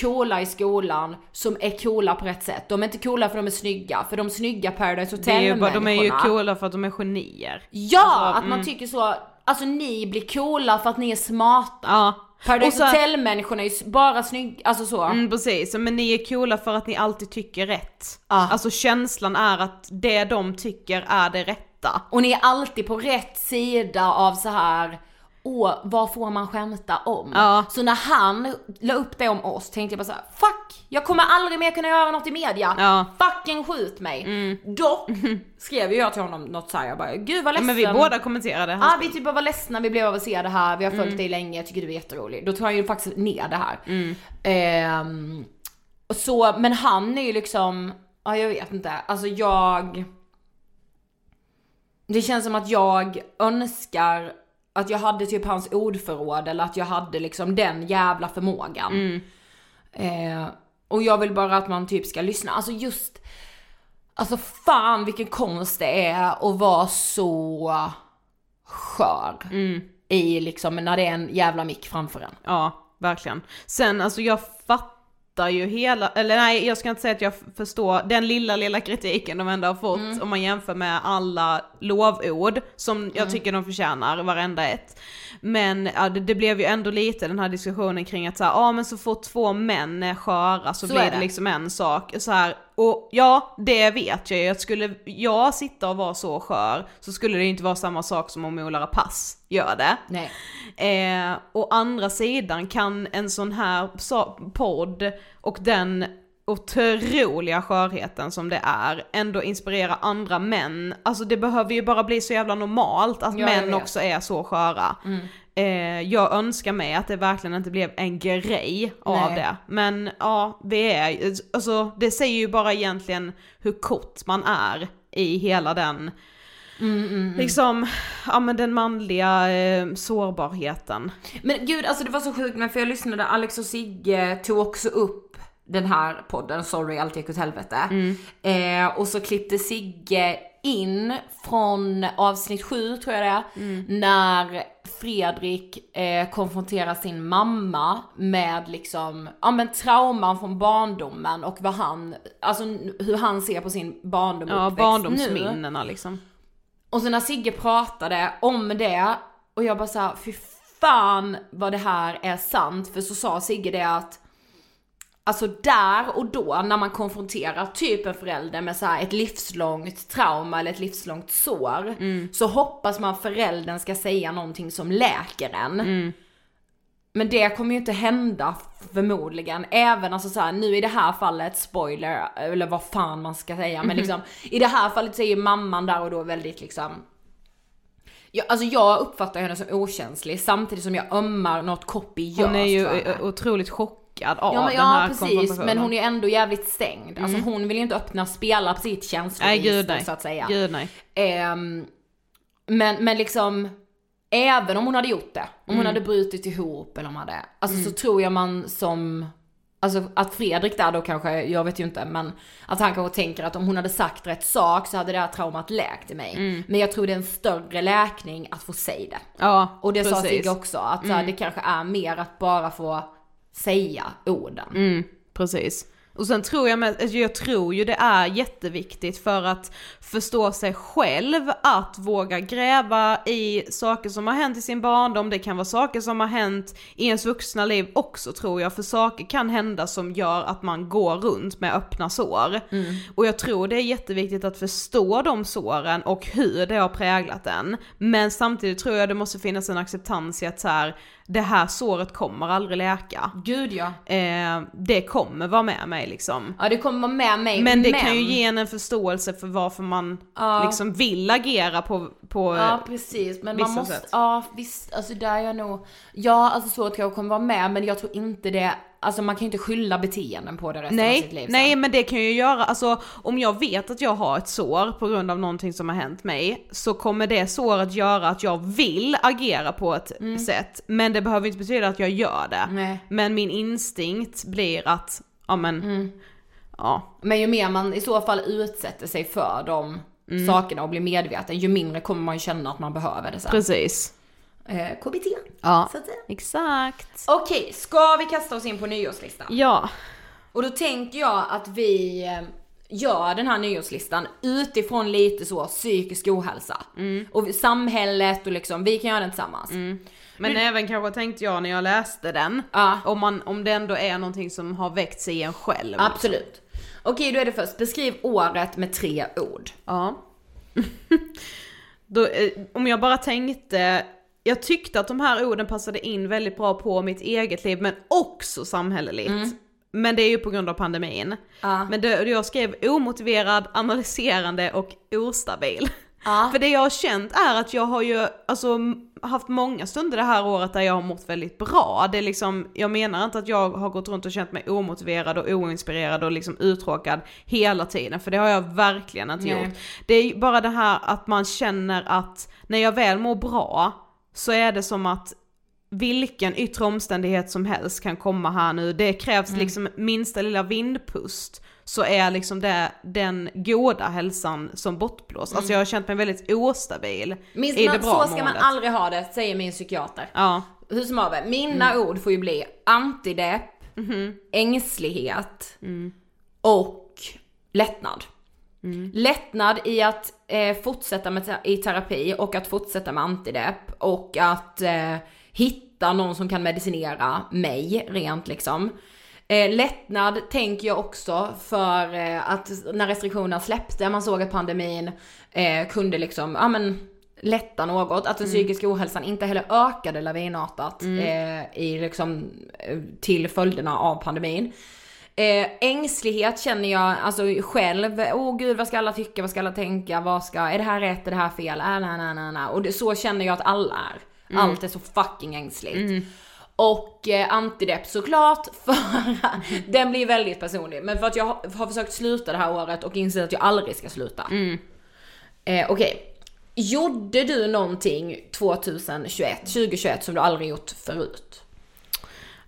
Coola i skolan som är coola på rätt sätt. De är inte coola för de är snygga, för de snygga Paradise Det är ju bara, de är ju Hotel-människorna- coola för att de är genier. Ja, Alltså, att man mm. tycker så, alltså ni blir coola för att ni är smarta. Ja. Paradise Hotel-människorna är ju bara snygga, alltså så. Mm, precis, men ni är coola för att ni alltid tycker rätt. Ja. Alltså känslan är att det de tycker är det rätta. Och ni är alltid på rätt sida av så här. Åh, vad får man skämta om? Ja. Så när han la upp det om oss tänkte jag bara så här: fuck! Jag kommer aldrig mer kunna göra något i media. Ja. Fucking skjut mig. Dock skrev ju jag till honom något såhär, jag bara gud vad Ja, ledsen. men vi båda kommenterade Ja hans vi typ bara var ledsna, vi blev av att se det här, vi har följt dig länge, jag tycker du är jätterolig. Då tar han ju faktiskt ner det här. Ehm, och så, men han är ju liksom, ja jag vet inte, alltså jag... Det känns som att jag önskar att jag hade typ hans ordförråd eller att jag hade liksom den jävla förmågan. Eh, och jag vill bara att man typ ska lyssna, alltså just Alltså fan vilken konst det är att vara så skör i liksom när det är en jävla mick framför en. Ja, verkligen. Sen alltså jag fattar ju hela, eller nej jag ska inte säga att jag förstår den lilla lilla kritiken de ändå har fått om man jämför med alla lovord som jag tycker de förtjänar, varenda ett. Men ja, det, det blev ju ändå lite den här diskussionen kring att så här, ja men så fort två män är sköra så, Så blir det det. liksom en sak. Så här, och ja, det vet jag ju, att skulle jag sitta och vara så skör så skulle det inte vara samma sak som om Ola Rapace gör det. Nej. Eh, å andra sidan kan en sån här podd och den otroliga skörheten som det är ändå inspirera andra män. Alltså det behöver ju bara bli så jävla normalt att Ja, män också är så sköra. Eh, jag önskar mig att det verkligen inte blev en grej av Nej. det. Men ja, vi är, alltså det säger ju bara egentligen hur kort man är i hela den Liksom, ja men den manliga eh, sårbarheten. Men gud alltså det var så sjukt men för jag lyssnade, Alex och Sigge tog också upp den här podden, sorry allt gick åt helvete. Eh, och så klippte Sigge in från avsnitt 7 tror jag det är, när Fredrik eh, konfronterar sin mamma med liksom, ja men trauman från barndomen och vad han, alltså hur han ser på sin barndom och Ja, uppväxt nu. barndomsminnena liksom. Och så när Sigge pratade om det och jag bara såhär, fy fan vad det här är sant. För så sa Sigge det att Alltså där och då när man konfronterar typ en förälder med så här ett livslångt trauma eller ett livslångt sår. Så hoppas man föräldern ska säga någonting som läker en. Men det kommer ju inte hända förmodligen. Även alltså så här, nu i det här fallet, spoiler, eller vad fan man ska säga. Men liksom i det här fallet så är ju mamman där och då väldigt liksom jag, alltså jag uppfattar henne som okänslig samtidigt som jag ömmar något kopiöst Hon är ju otroligt chockad av Ja, men, den ja här precis, konfrontationen. men hon är ändå jävligt stängd. Alltså hon vill ju inte öppna spela på sitt känsloregister så att säga. Gud nej. Ehm, men, men liksom, även om hon hade gjort det, om hon hade brutit ihop eller om hon hade, alltså så tror jag man som, alltså att Fredrik där då kanske, jag vet ju inte, men att han kanske tänker att om hon hade sagt rätt sak så hade det här traumat läkt i mig. Men jag tror det är en större läkning att få säga det. Ja, Och det sa precis. Sigge också, att här, det kanske är mer att bara få säga orden. Mm, precis. Och sen tror jag, med, alltså jag tror ju det är jätteviktigt för att förstå sig själv, att våga gräva i saker som har hänt i sin barndom, det kan vara saker som har hänt i ens vuxna liv också tror jag, för saker kan hända som gör att man går runt med öppna sår. Och jag tror det är jätteviktigt att förstå de såren och hur det har präglat en. Men samtidigt tror jag det måste finnas en acceptans i att så här, det här såret kommer aldrig läka. Gud ja. Eh, det kommer vara med mig liksom. Ja det kommer vara med mig. Men det kan ju ge en en förståelse för varför man Ja. liksom vill agera på, på Ja precis, men man måste, sätt. ja visst, alltså där är jag nog, ja alltså så tror jag kommer vara med men jag tror inte det, alltså man kan ju inte skylla beteenden på det resten av sitt liv Nej, sen. nej men det kan ju göra, alltså om jag vet att jag har ett sår på grund av någonting som har hänt mig, så kommer det såret göra att jag vill agera på ett sätt, men det behöver inte betyda att jag gör det. Nej. Men min instinkt blir att, ja men, ja. Men ju mer man i så fall utsätter sig för de Mm. sakerna och blir medveten, ju mindre kommer man känna att man behöver det sen. Precis. Eh, KBT. Ja, Så att säga. exakt. Okej, ska vi kasta oss in på nyårslistan? Ja, Och då tänker jag att vi eh, gör den här nyårslistan utifrån lite så psykisk ohälsa. Mm. Och samhället och liksom, vi kan göra den tillsammans. men även kanske tänkte jag när jag läste den, Ja. om, man, om det ändå är någonting som har väckts i en själv. Absolut. Okej, då är det först. Beskriv året med tre ord. Ja. Då, eh, om jag bara tänkte, jag tyckte att de här orden passade in väldigt bra på mitt eget liv men också samhälleligt. Men det är ju på grund av pandemin. Ja. Men det, jag skrev omotiverad, analyserande och ostabil. Ja. För det jag har känt är att jag har ju alltså, haft många stunder det här året där jag har mått väldigt bra. Det är liksom, jag menar inte att jag har gått runt och känt mig omotiverad och oinspirerad och liksom uttråkad hela tiden, för det har jag verkligen inte Nej. gjort. Det är bara det här att man känner att när jag väl mår bra så är det som att vilken yttre omständighet som helst kan komma här nu. Det krävs Mm. liksom minsta lilla vindpust så är liksom det den goda hälsan som bortblåst. Alltså jag har känt mig väldigt ostabil Minst i det man, bra så ska man måendet. aldrig ha det, säger min psykiater. Ja, Hur som haver, mina ord får ju bli antidepp, Mhm. ängslighet Mm. och lättnad. Mm. Lättnad i att eh, fortsätta med te- i terapi och att fortsätta med antidepp och att eh, hitta någon som kan medicinera mig rent liksom. Eh, lättnad tänker jag också för eh, att när restriktionerna släppte, man såg att pandemin eh, kunde liksom, ja men lätta något, att den psykiska ohälsan inte heller ökade lavinartat eh, i liksom, eh, till följderna av pandemin. Eh, ängslighet känner jag alltså själv, åh oh, gud vad ska alla tycka, vad ska alla tänka, vad ska, är det här rätt, är det här fel, äh, nej, nej, nej, nej. Och det, så känner jag att alla är. Allt är så fucking ängsligt. Och eh, antidepp såklart, för den blir väldigt personlig. Men för att jag har, försökt sluta det här året och inser att jag aldrig ska sluta. Eh, Okej. Gjorde du någonting 2021, 2021 som du aldrig gjort förut?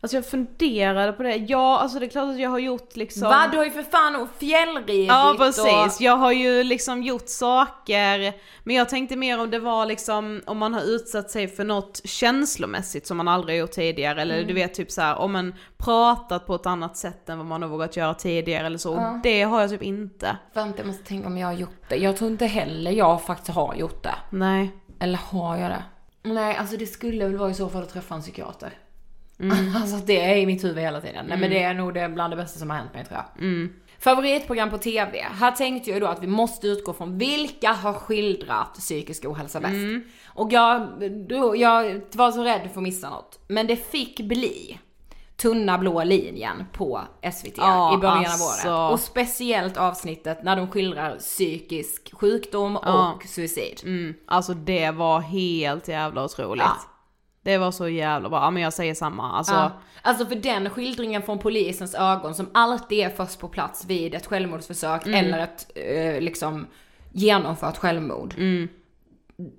Alltså jag funderade på det. Ja, alltså det är klart att jag har gjort liksom... Va? Du har ju för fan fjällridit Ja och... precis, jag har ju liksom gjort saker, men jag tänkte mer om det var liksom om man har utsatt sig för något känslomässigt som man aldrig gjort tidigare, eller Mm. du vet typ så här, om man pratat på ett annat sätt än vad man har vågat göra tidigare eller så, och det har jag typ inte. Vänta jag måste tänka om jag har gjort det. Jag tror inte heller jag faktiskt har gjort det. Nej. Eller har jag det? Nej, alltså det skulle väl vara i så fall att träffa en psykiater. Mm. Alltså det är i mitt huvud hela tiden. Nej men det är nog det bland det bästa som har hänt mig tror jag. Favoritprogram på TV. Här tänkte jag då att vi måste utgå från vilka har skildrat psykisk ohälsa bäst. Och jag, då, jag var så rädd för att missa något. Men det fick bli Tunna blå linjen på SVT Ja, i början alltså. av året. Och speciellt avsnittet när de skildrar psykisk sjukdom Ja. och suicid. Mm, alltså det var helt jävla otroligt. Ja. Det var så jävla bra, ja, men jag säger samma. Alltså, Ja. Alltså för den skildringen från polisens ögon som alltid är först på plats vid ett självmordsförsök Mm. eller ett eh, liksom genomfört självmord. Mm.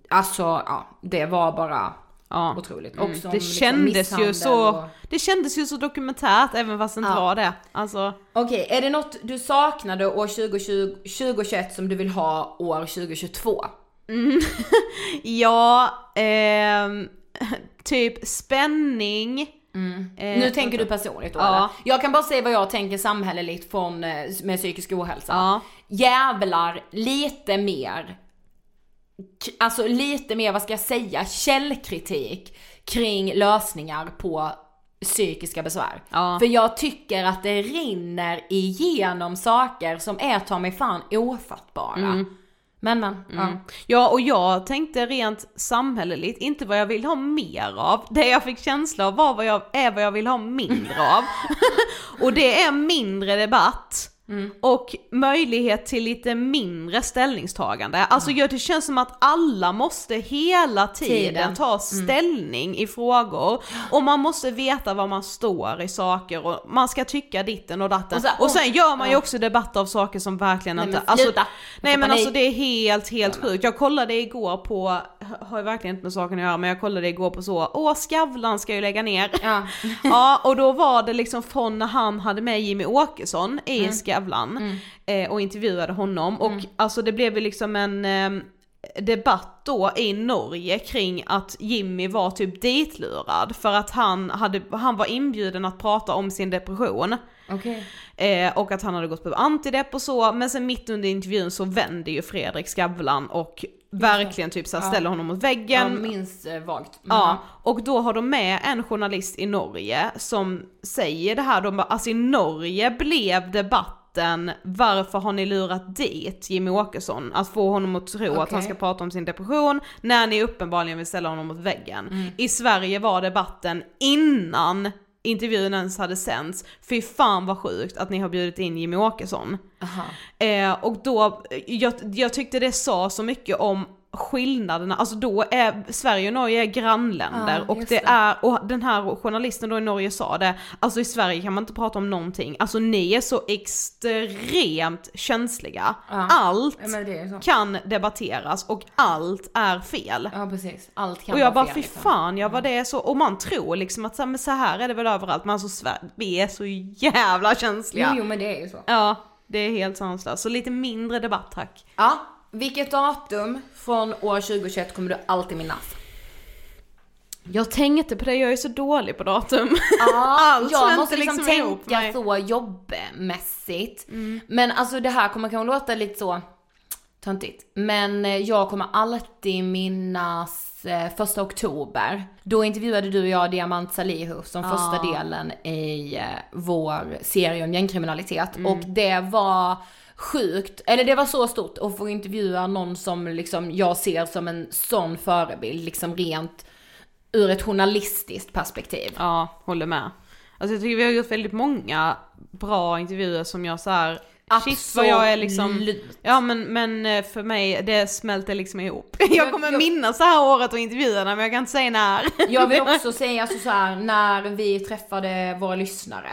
Alltså ja, det var bara ja. otroligt. Mm. Också om, det liksom, kändes ju misshandel så, och- det kändes ju så dokumentärt även fast det inte Ja. var det. Alltså, Okej, är det något du saknade år 2020, 2021 som du vill ha år 2022? ja, ehm, typ spänning. Eh, Mm. nu tänker du personligt då Ja. eller? Jag kan bara säga vad jag tänker samhälleligt från, eh, med psykisk ohälsa. Ja. Jävlar lite mer, alltså lite mer, vad ska jag säga, källkritik kring lösningar på psykiska besvär. Ja. För jag tycker att det rinner igenom saker som är ta mig fan ofattbara. Men men, Mm. ja. Ja och jag tänkte rent samhälleligt, inte vad jag vill ha mer av. Det jag fick känsla av var vad jag, är vad jag vill ha mindre av. och det är mindre debatt. Och möjlighet till lite mindre ställningstagande. Alltså jag, det känns som att alla måste hela tiden, Tiden. ta ställning i frågor. Och man måste veta var man står i saker och man ska tycka ditten och datten. Och så- och sen gör man ju också debatt av saker som verkligen Nej, inte... men alltså, nej men alltså det är helt, helt sjukt. Jag kollade igår på, har ju verkligen inte med saken att göra, men jag kollade igår på så, åh Skavlan ska ju lägga ner. Ja. ja, och då var det liksom från när han hade med Jimmy Åkesson i Mm. Skavlan eh, och intervjuade honom och alltså det blev ju liksom en eh, debatt då i Norge kring att Jimmy var typ ditlurad för att han, hade, han var inbjuden att prata om sin depression. Okej. Eh, och att han hade gått på antidepp och så, men sen mitt under intervjun så vänder ju Fredrik Skavlan och verkligen typ såhär ställer honom mot väggen. Jag minns eh, vagt. Men Ja, och då har de med en journalist i Norge som säger det här, de bara, alltså i Norge blev debatten varför har ni lurat dit Jimmy Åkesson? Att få honom att tro att Okej. han ska prata om sin depression när ni uppenbarligen vill ställa honom mot väggen. Mm. I Sverige var debatten innan intervjun ens hade sänts, fy fan vad sjukt att ni har bjudit in Jimmy Åkesson. Eh, och då, jag, jag tyckte det sa så mycket om skillnaderna, alltså då är Sverige och Norge är grannländer Ja, och det, det. är, och den här journalisten då i Norge sa det, alltså i Sverige kan man inte prata om någonting, alltså ni är så extremt känsliga. Ja. Allt Ja, kan debatteras och allt är fel. Ja precis, allt kan Och jag bara fel, fy liksom. fan, jag var det är så, och man tror liksom att så här, men så här är det väl överallt, men alltså Sverige, vi är så jävla känsliga. Jo, jo men det är ju så. Ja, det är helt sanslöst. Så lite mindre debatt tack. Ja, vilket datum från år 2021 kommer du alltid minnas? Jag tänkte på det, jag är så dålig på datum. Ja, Allt jag måste liksom, liksom tänka mig. så jobbmässigt. Men alltså det här kommer kanske låta lite så töntigt. Men eh, jag kommer alltid minnas eh, första oktober. Då intervjuade du och jag Diamant Salihu som första delen i eh, vår serie om gängkriminalitet. Och det var sjukt, eller det var så stort att få intervjua någon som liksom jag ser som en sån förebild, liksom rent ur ett journalistiskt perspektiv. Ja, håller med. Alltså jag tycker vi har gjort väldigt många bra intervjuer som jag så här. Shit vad jag är liksom, Absolut. ja men, men eh, för mig det smälter liksom ihop. Jag kommer jag- minnas det här året och intervjuerna men jag kan inte säga när. Jag vill också säga alltså så här, när vi träffade våra lyssnare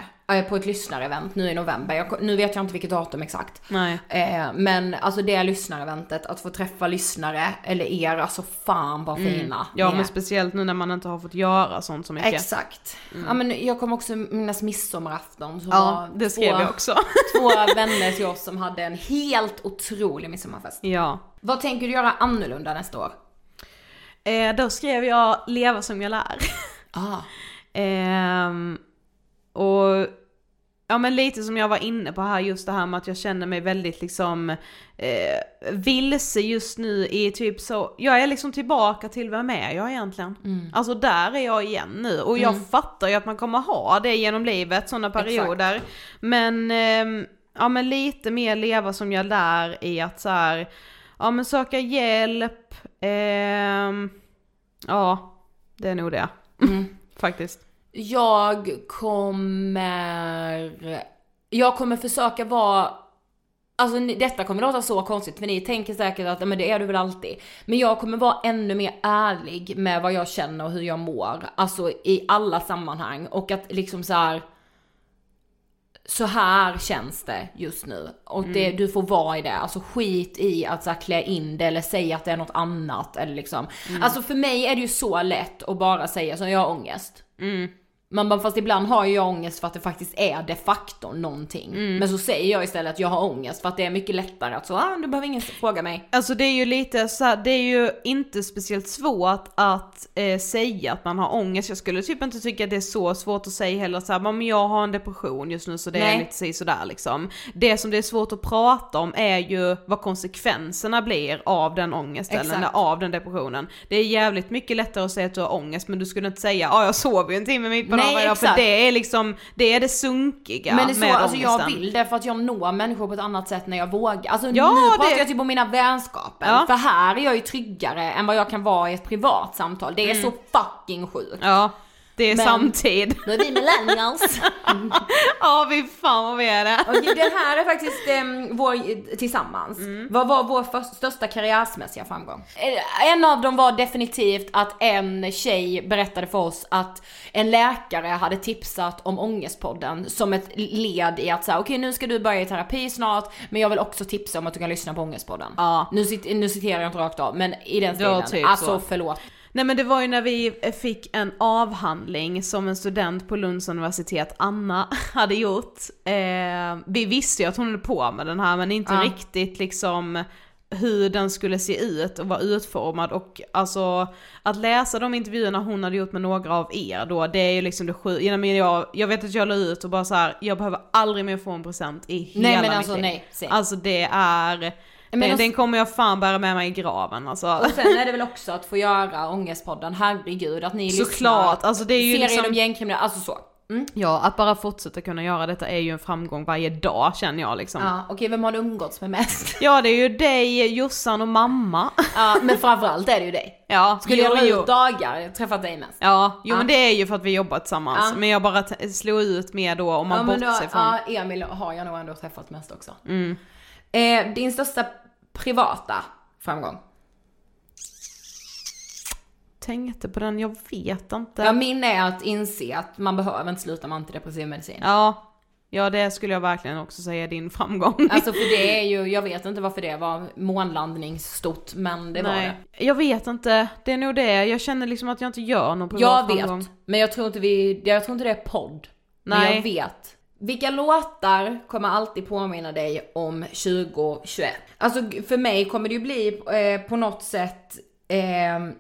på ett lyssnarevent nu i november, jag, nu vet jag inte vilket datum exakt. Nej. Eh, men alltså det lyssnareventet, att få träffa lyssnare, eller er, alltså fan vad fina Mm. Ja men speciellt nu när man inte har fått göra sånt så mycket. Exakt. Ja men jag kommer också minnas midsommarafton. Så Ja, var det skrev två, jag också. två vänner till oss som hade en helt otrolig midsommarfest. Ja. Vad tänker du göra annorlunda nästa år? Eh, då skrev jag leva som jag lär. Ah. Ehm, och ja men lite som jag var inne på här, just det här med att jag känner mig väldigt liksom eh, vilse just nu i typ så, jag är liksom tillbaka till vem är jag egentligen? Alltså där är jag igen nu och jag fattar ju att man kommer ha det genom livet, sådana perioder. Men, ehm, ja men lite mer leva som jag lär i att så här, ja men söka hjälp, ehm, ja det är nog det. Faktiskt. Jag kommer... Jag kommer försöka vara... Alltså detta kommer låta så konstigt för ni tänker säkert att "Ja, men det är du väl alltid. Men jag kommer vara ännu mer ärlig med vad jag känner och hur jag mår. Alltså i alla sammanhang. Och att liksom så här. Så här känns det just nu. Och det, du får vara i det. Alltså skit i att så här, klä in det eller säga att det är något annat. Eller liksom. Alltså för mig är det ju så lätt att bara säga så jag har ångest. Man bara, fast ibland har jag ångest för att det faktiskt är de facto någonting. Men så säger jag istället att jag har ångest för att det är mycket lättare att så, ah, du behöver ingen fråga mig. Alltså det är ju lite så här, det är ju inte speciellt svårt att eh, säga att man har ångest. Jag skulle typ inte tycka att det är så svårt att säga heller så här, "Men jag har en depression just nu så det är Nej. lite si sådär liksom. Det som det är svårt att prata om är ju vad konsekvenserna blir av den ångesten Exakt. eller av den depressionen. Det är jävligt mycket lättare att säga att du har ångest men du skulle inte säga ja jag sov ju en timme mitt på Nej, Nej, jag, för exakt. det är liksom, det är det sunkiga Men det är så, med alltså jag vill det för att jag når människor på ett annat sätt när jag vågar. Alltså Ja, nu pratar det- jag typ om mina vänskaper. Ja. För här är jag ju tryggare än vad jag kan vara i ett privat samtal. Det är så fucking sjukt. Mm. Ja, det är Men- samtid. Nu är vi millennials. Ja, fy fan vad vi är det. Okej, den här är faktiskt em, vår tillsammans. Mm. Vad var vår för, största karriärsmässiga framgång? Eh, En av dem var definitivt att en tjej berättade för oss att en läkare hade tipsat om Ångestpodden som ett led i att säga okej nu ska du börja i terapi snart men jag vill också tipsa om att du kan lyssna på Ångestpodden. Ja. Nu, nu citerar jag inte rakt av men i den stilen. typ alltså så. förlåt. Nej men det var ju när vi fick en avhandling som en student på Lunds universitet, Anna, hade gjort. Eh, vi visste ju att hon höll på med den här men inte Ja. riktigt liksom hur den skulle se ut och vara utformad och alltså att läsa de intervjuerna hon hade gjort med några av er då, det är ju liksom det sju, ja, men jag, jag vet att jag la ut och bara så här, jag behöver aldrig mer få en present i hela Nej, men mitt alltså, liv. nej, se. Alltså det är, den, och- den kommer jag fan bära med mig i graven alltså. Och sen är det väl också att få göra Ångestpodden, herregud att ni Såklart, lyssnar. alltså det är ju Serien liksom- om gängkriminella, alltså så. Mm. Ja, att bara fortsätta kunna göra detta är ju en framgång varje dag känner jag liksom. Ja, Ja, okej vem har du umgåtts med mest? det är ju dig, Jossan och mamma. Ja, men framförallt är det ju dig. Ja, Skulle jag jo, dra jo. ut dagar, träffat dig mest. Ja, jo Ja. men det är ju för att vi jobbar tillsammans. Ja. Men jag bara slog ut mer då om man ja, bortser från... ja, Emil har jag nog ändå träffat mest också. Mm. Eh, din största privata framgång? Tänkte på den, jag vet inte. Ja, min är att inse att man behöver inte sluta med antidepressiv medicin. Ja, ja det skulle jag verkligen också säga din framgång. Alltså för det är ju, jag vet inte varför det var månlandningsstort, men det var det. Nej, jag vet inte. Det är nog det. Jag känner liksom att jag inte gör någon privat Jag framgång. vet, men jag tror inte vi, jag tror inte det är podd. Men Nej. jag vet. Vilka låtar kommer alltid påminna dig om 2021? Alltså för mig kommer det ju bli eh, på något sätt eh,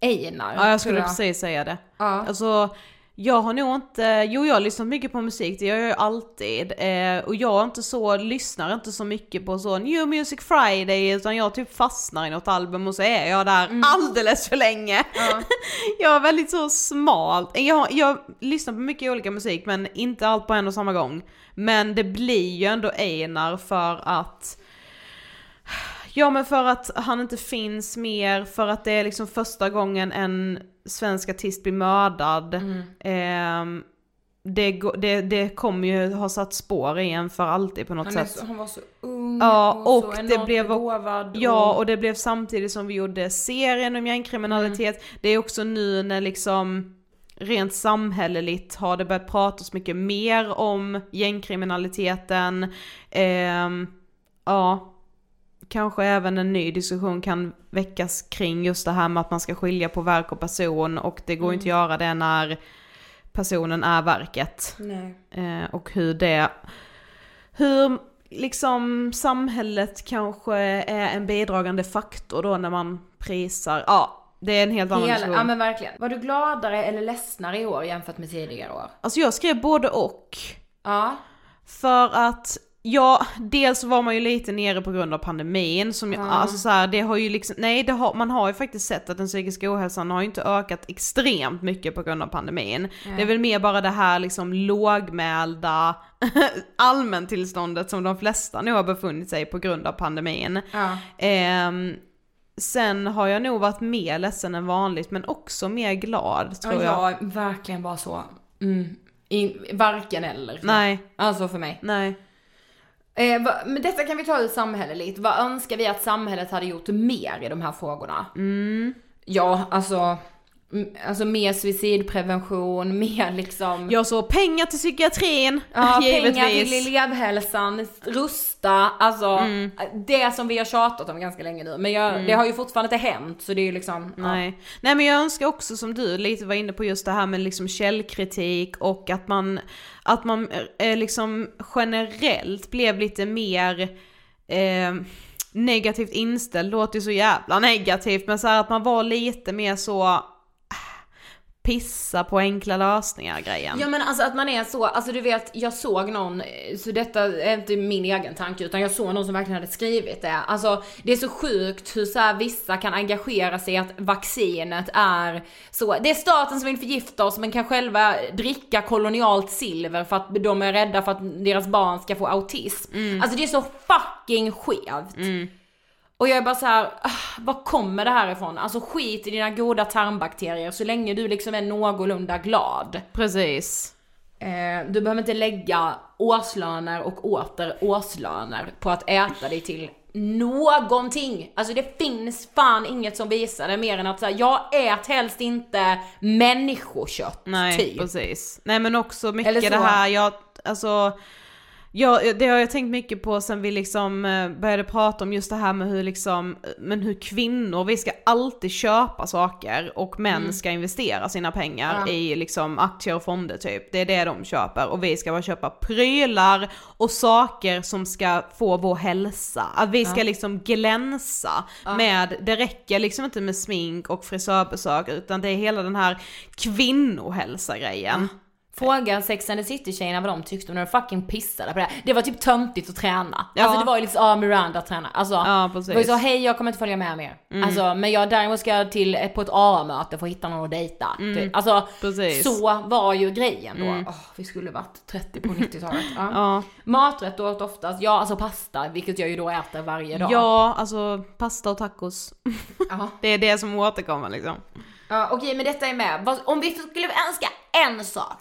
Einar. Ja, jag skulle precis säga det. Ja. Alltså, jag har nog inte, jo jag har lyssnat mycket på musik, det gör jag ju alltid. Eh, och jag är inte så, lyssnar inte så mycket på så New Music Friday, utan jag typ fastnar i något album och så är jag där Mm. alldeles för länge. jag är väldigt så smalt, jag, jag lyssnar på mycket olika musik men inte allt på en och samma gång. Men det blir ju ändå Einar för att Ja men för att han inte finns mer, för att det är liksom första gången en svensk artist blir mördad. Mm. Ehm, det, det, det kommer ju ha satt spår i en för alltid på något Han, sätt. så, han var så ung Ja, och, och så det blev- begåvad. Ja, och det blev samtidigt som vi gjorde serien om gängkriminalitet. Mm. Det är också nu när liksom rent samhälleligt har det börjat pratas mycket mer om gängkriminaliteten. Ehm, ja, kanske även en ny diskussion kan väckas kring just det här med att man ska skilja på verk och person och det går inte att göra det när personen är verket. Eh, och hur det, hur liksom samhället kanske är en bidragande faktor då när man prisar, ja det är en helt annan diskussion. ja men verkligen. Var du gladare eller ledsnare i år jämfört med tidigare år? Alltså jag skrev både och. Ja. För att Ja, dels var man ju lite nere på grund av pandemin som, Ja. alltså så här, det har ju liksom, nej det har, man har ju faktiskt sett att den psykiska ohälsan har ju inte ökat extremt mycket på grund av pandemin. Det är väl mer bara det här liksom lågmälda allmäntillståndet som de flesta nu har befunnit sig på grund av pandemin. Ja. Ehm, sen har jag nog varit mer ledsen än vanligt men också mer glad tror ja, jag. är verkligen bara så. Mm. In, varken eller. Nej, Alltså för mig. nej. Eh, va, men detta kan vi ta ur samhälleligt. Vad önskar vi att samhället hade gjort mer i de här frågorna? Mm. Ja, alltså, alltså mer suicidprevention, mer liksom... Jag så pengar till psykiatrin, Ja, givetvis. pengar till elevhälsan, rusta, alltså Mm. det som vi har tjatat om ganska länge nu. Men jag, det har ju fortfarande inte hänt så det är ju liksom... ja. Nej. Nej men jag önskar också som du lite var inne på just det här med liksom källkritik och att man, att man eh, liksom generellt blev lite mer eh, negativt inställd, låter ju så jävla negativt men så här att man var lite mer så pissa på enkla lösningar grejen. Ja men alltså att man är så, alltså du vet, jag såg någon, så detta är inte min egen tanke utan jag såg någon som verkligen hade skrivit det. Alltså det är så sjukt hur så här vissa kan engagera sig i att vaccinet är så, det är staten som vill förgifta oss men kan själva dricka kolonialt silver för att de är rädda för att deras barn ska få autism. Alltså det är så fucking skevt. Och jag är bara så här, ah, var kommer det här ifrån? Alltså skit i dina goda tarmbakterier så länge du liksom är någorlunda glad. Precis. Eh, du behöver inte lägga årslöner och åter årslöner på att äta dig till någonting. Alltså det finns fan inget som visar det mer än att säga jag ät helst inte människokött Nej, typ. precis. Nej men också mycket Eller så. det här, jag, alltså, jag, det har jag tänkt mycket på sen vi liksom eh, började prata om just det här med hur liksom, men hur kvinnor, vi ska alltid köpa saker och män ska investera sina pengar Mm. Ja. i liksom aktier och fonder typ. Det är det de köper och vi ska bara köpa prylar och saker som ska få vår hälsa. Att vi ska liksom glänsa med, det räcker liksom inte med smink och frisörbesök utan det är hela den här kvinnohälsa-grejen. Fråga Sex and the City-tjejerna vad de tyckte om när de fucking pissade på det. Det var typ töntigt att träna. Ja. Alltså det var ju liksom, ja Miranda tränar. Alltså, Ja, precis. det var ju så, hej jag kommer inte följa med mer. Alltså, men jag däremot ska till, ett- på ett AA-möte för att hitta någon att dejta. Typ. Alltså, Precis. så var ju grejen då. Åh, vi skulle varit 30 på 90-talet. Ja. Ja. Maträtt åt oftast, ja alltså pasta, vilket jag ju då äter varje dag. Ja, alltså pasta och tacos. Det är det som återkommer liksom. Ja, Okej, men detta är med. Om vi skulle önska en sak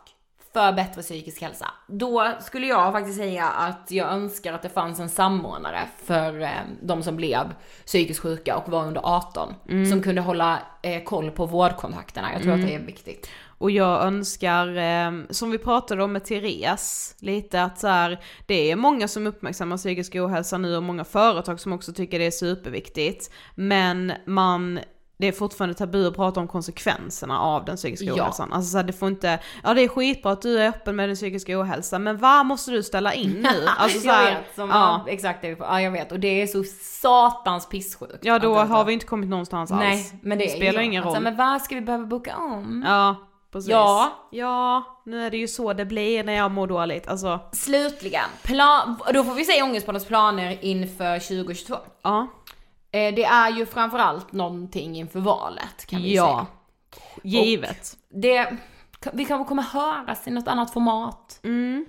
för bättre psykisk hälsa, då skulle jag faktiskt säga att jag önskar att det fanns en samordnare för eh, de som blev psykiskt sjuka och var under 18, som kunde hålla eh, koll på vårdkontakterna. Jag tror att det är viktigt. Och jag önskar, eh, som vi pratade om med Therese, lite att så här, det är många som uppmärksammar psykisk ohälsa nu och många företag som också tycker det är superviktigt. Men man, det är fortfarande tabu att prata om konsekvenserna av den psykiska Ja. ohälsan. Alltså så det får inte, ja det är skitbra att du är öppen med din psykiska ohälsa, men vad måste du ställa in nu? Alltså så jag vet, som, ja. ja. exakt det. Ja jag vet och det är så satans pissjukt. ja då det- har vi inte kommit någonstans alls. Nej men det, är spelar ju ingen alltså, roll. Men vad ska vi behöva boka om? Ja, precis. Ja. Ja, nu är det ju så det blir när jag mår dåligt. Alltså, Slutligen, plan, då får vi se Ångestpoddens planer inför 2022. ja. Eh, Det är ju framförallt någonting inför valet kan vi Ja. säga. Givet. Det, vi kanske kommer höras i något annat format. Mm.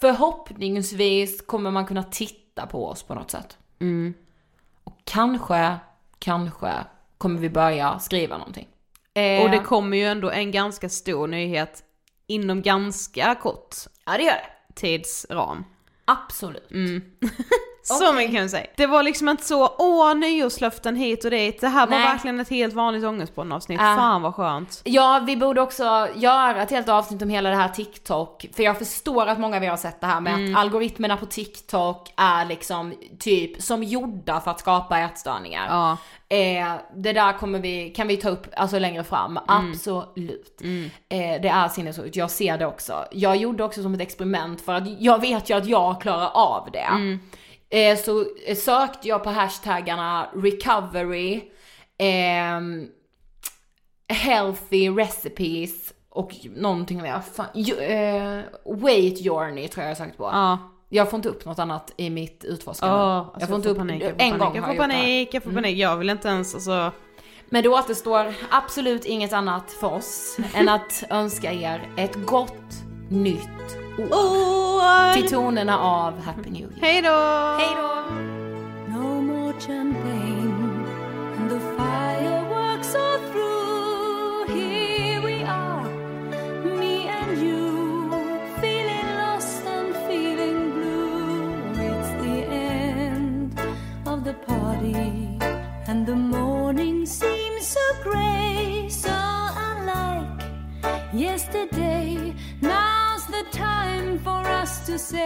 Förhoppningsvis kommer man kunna titta på oss på något sätt. Mm. Och kanske, kanske kommer vi börja skriva någonting. Eh, Och det kommer ju ändå en ganska stor nyhet inom ganska kort ja det gör det. tidsram. Absolut. Så mycket kan vi säga. Det var liksom inte så, åh nyårslöften hit och dit. Det här var Nej. verkligen ett helt vanligt ångestpodden-avsnitt. Ja. Fan vad skönt. Ja, vi borde också göra ett helt avsnitt om hela det här TikTok, för jag förstår att många av er har sett det här med att algoritmerna på TikTok är liksom typ som gjorda för att skapa ätstörningar. Ja. Eh, det där kommer vi, kan vi ta upp alltså längre fram, absolut. Eh, det är sinnessjukt, jag ser det också. Jag gjorde också som ett experiment för att jag vet ju att jag klarar av det. Eh, så eh, sökte jag på hashtaggarna recovery, ehm, healthy recipes och någonting mer. Fan, ju- eh, weight journey tror jag jag sökt på. Ja. Jag får inte upp något annat i mitt utforskande. Åh, alltså jag får inte upp, panik, jag en panik, gång jag får jag panik, jag får panik. Jag vill inte ens alltså. Men det återstår absolut inget annat för oss än att önska er ett gott nytt år. År! Till tonerna av Happy New Year. Hej då! Hej då! No more champagne, and the fireworks are through. Here we are, me and you, feeling lost and feeling blue. It's the end of the party, and the morning seems so grey, so unlike yesterday. Now's the time for us to say.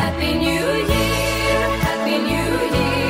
Happy New Year, Happy New Year.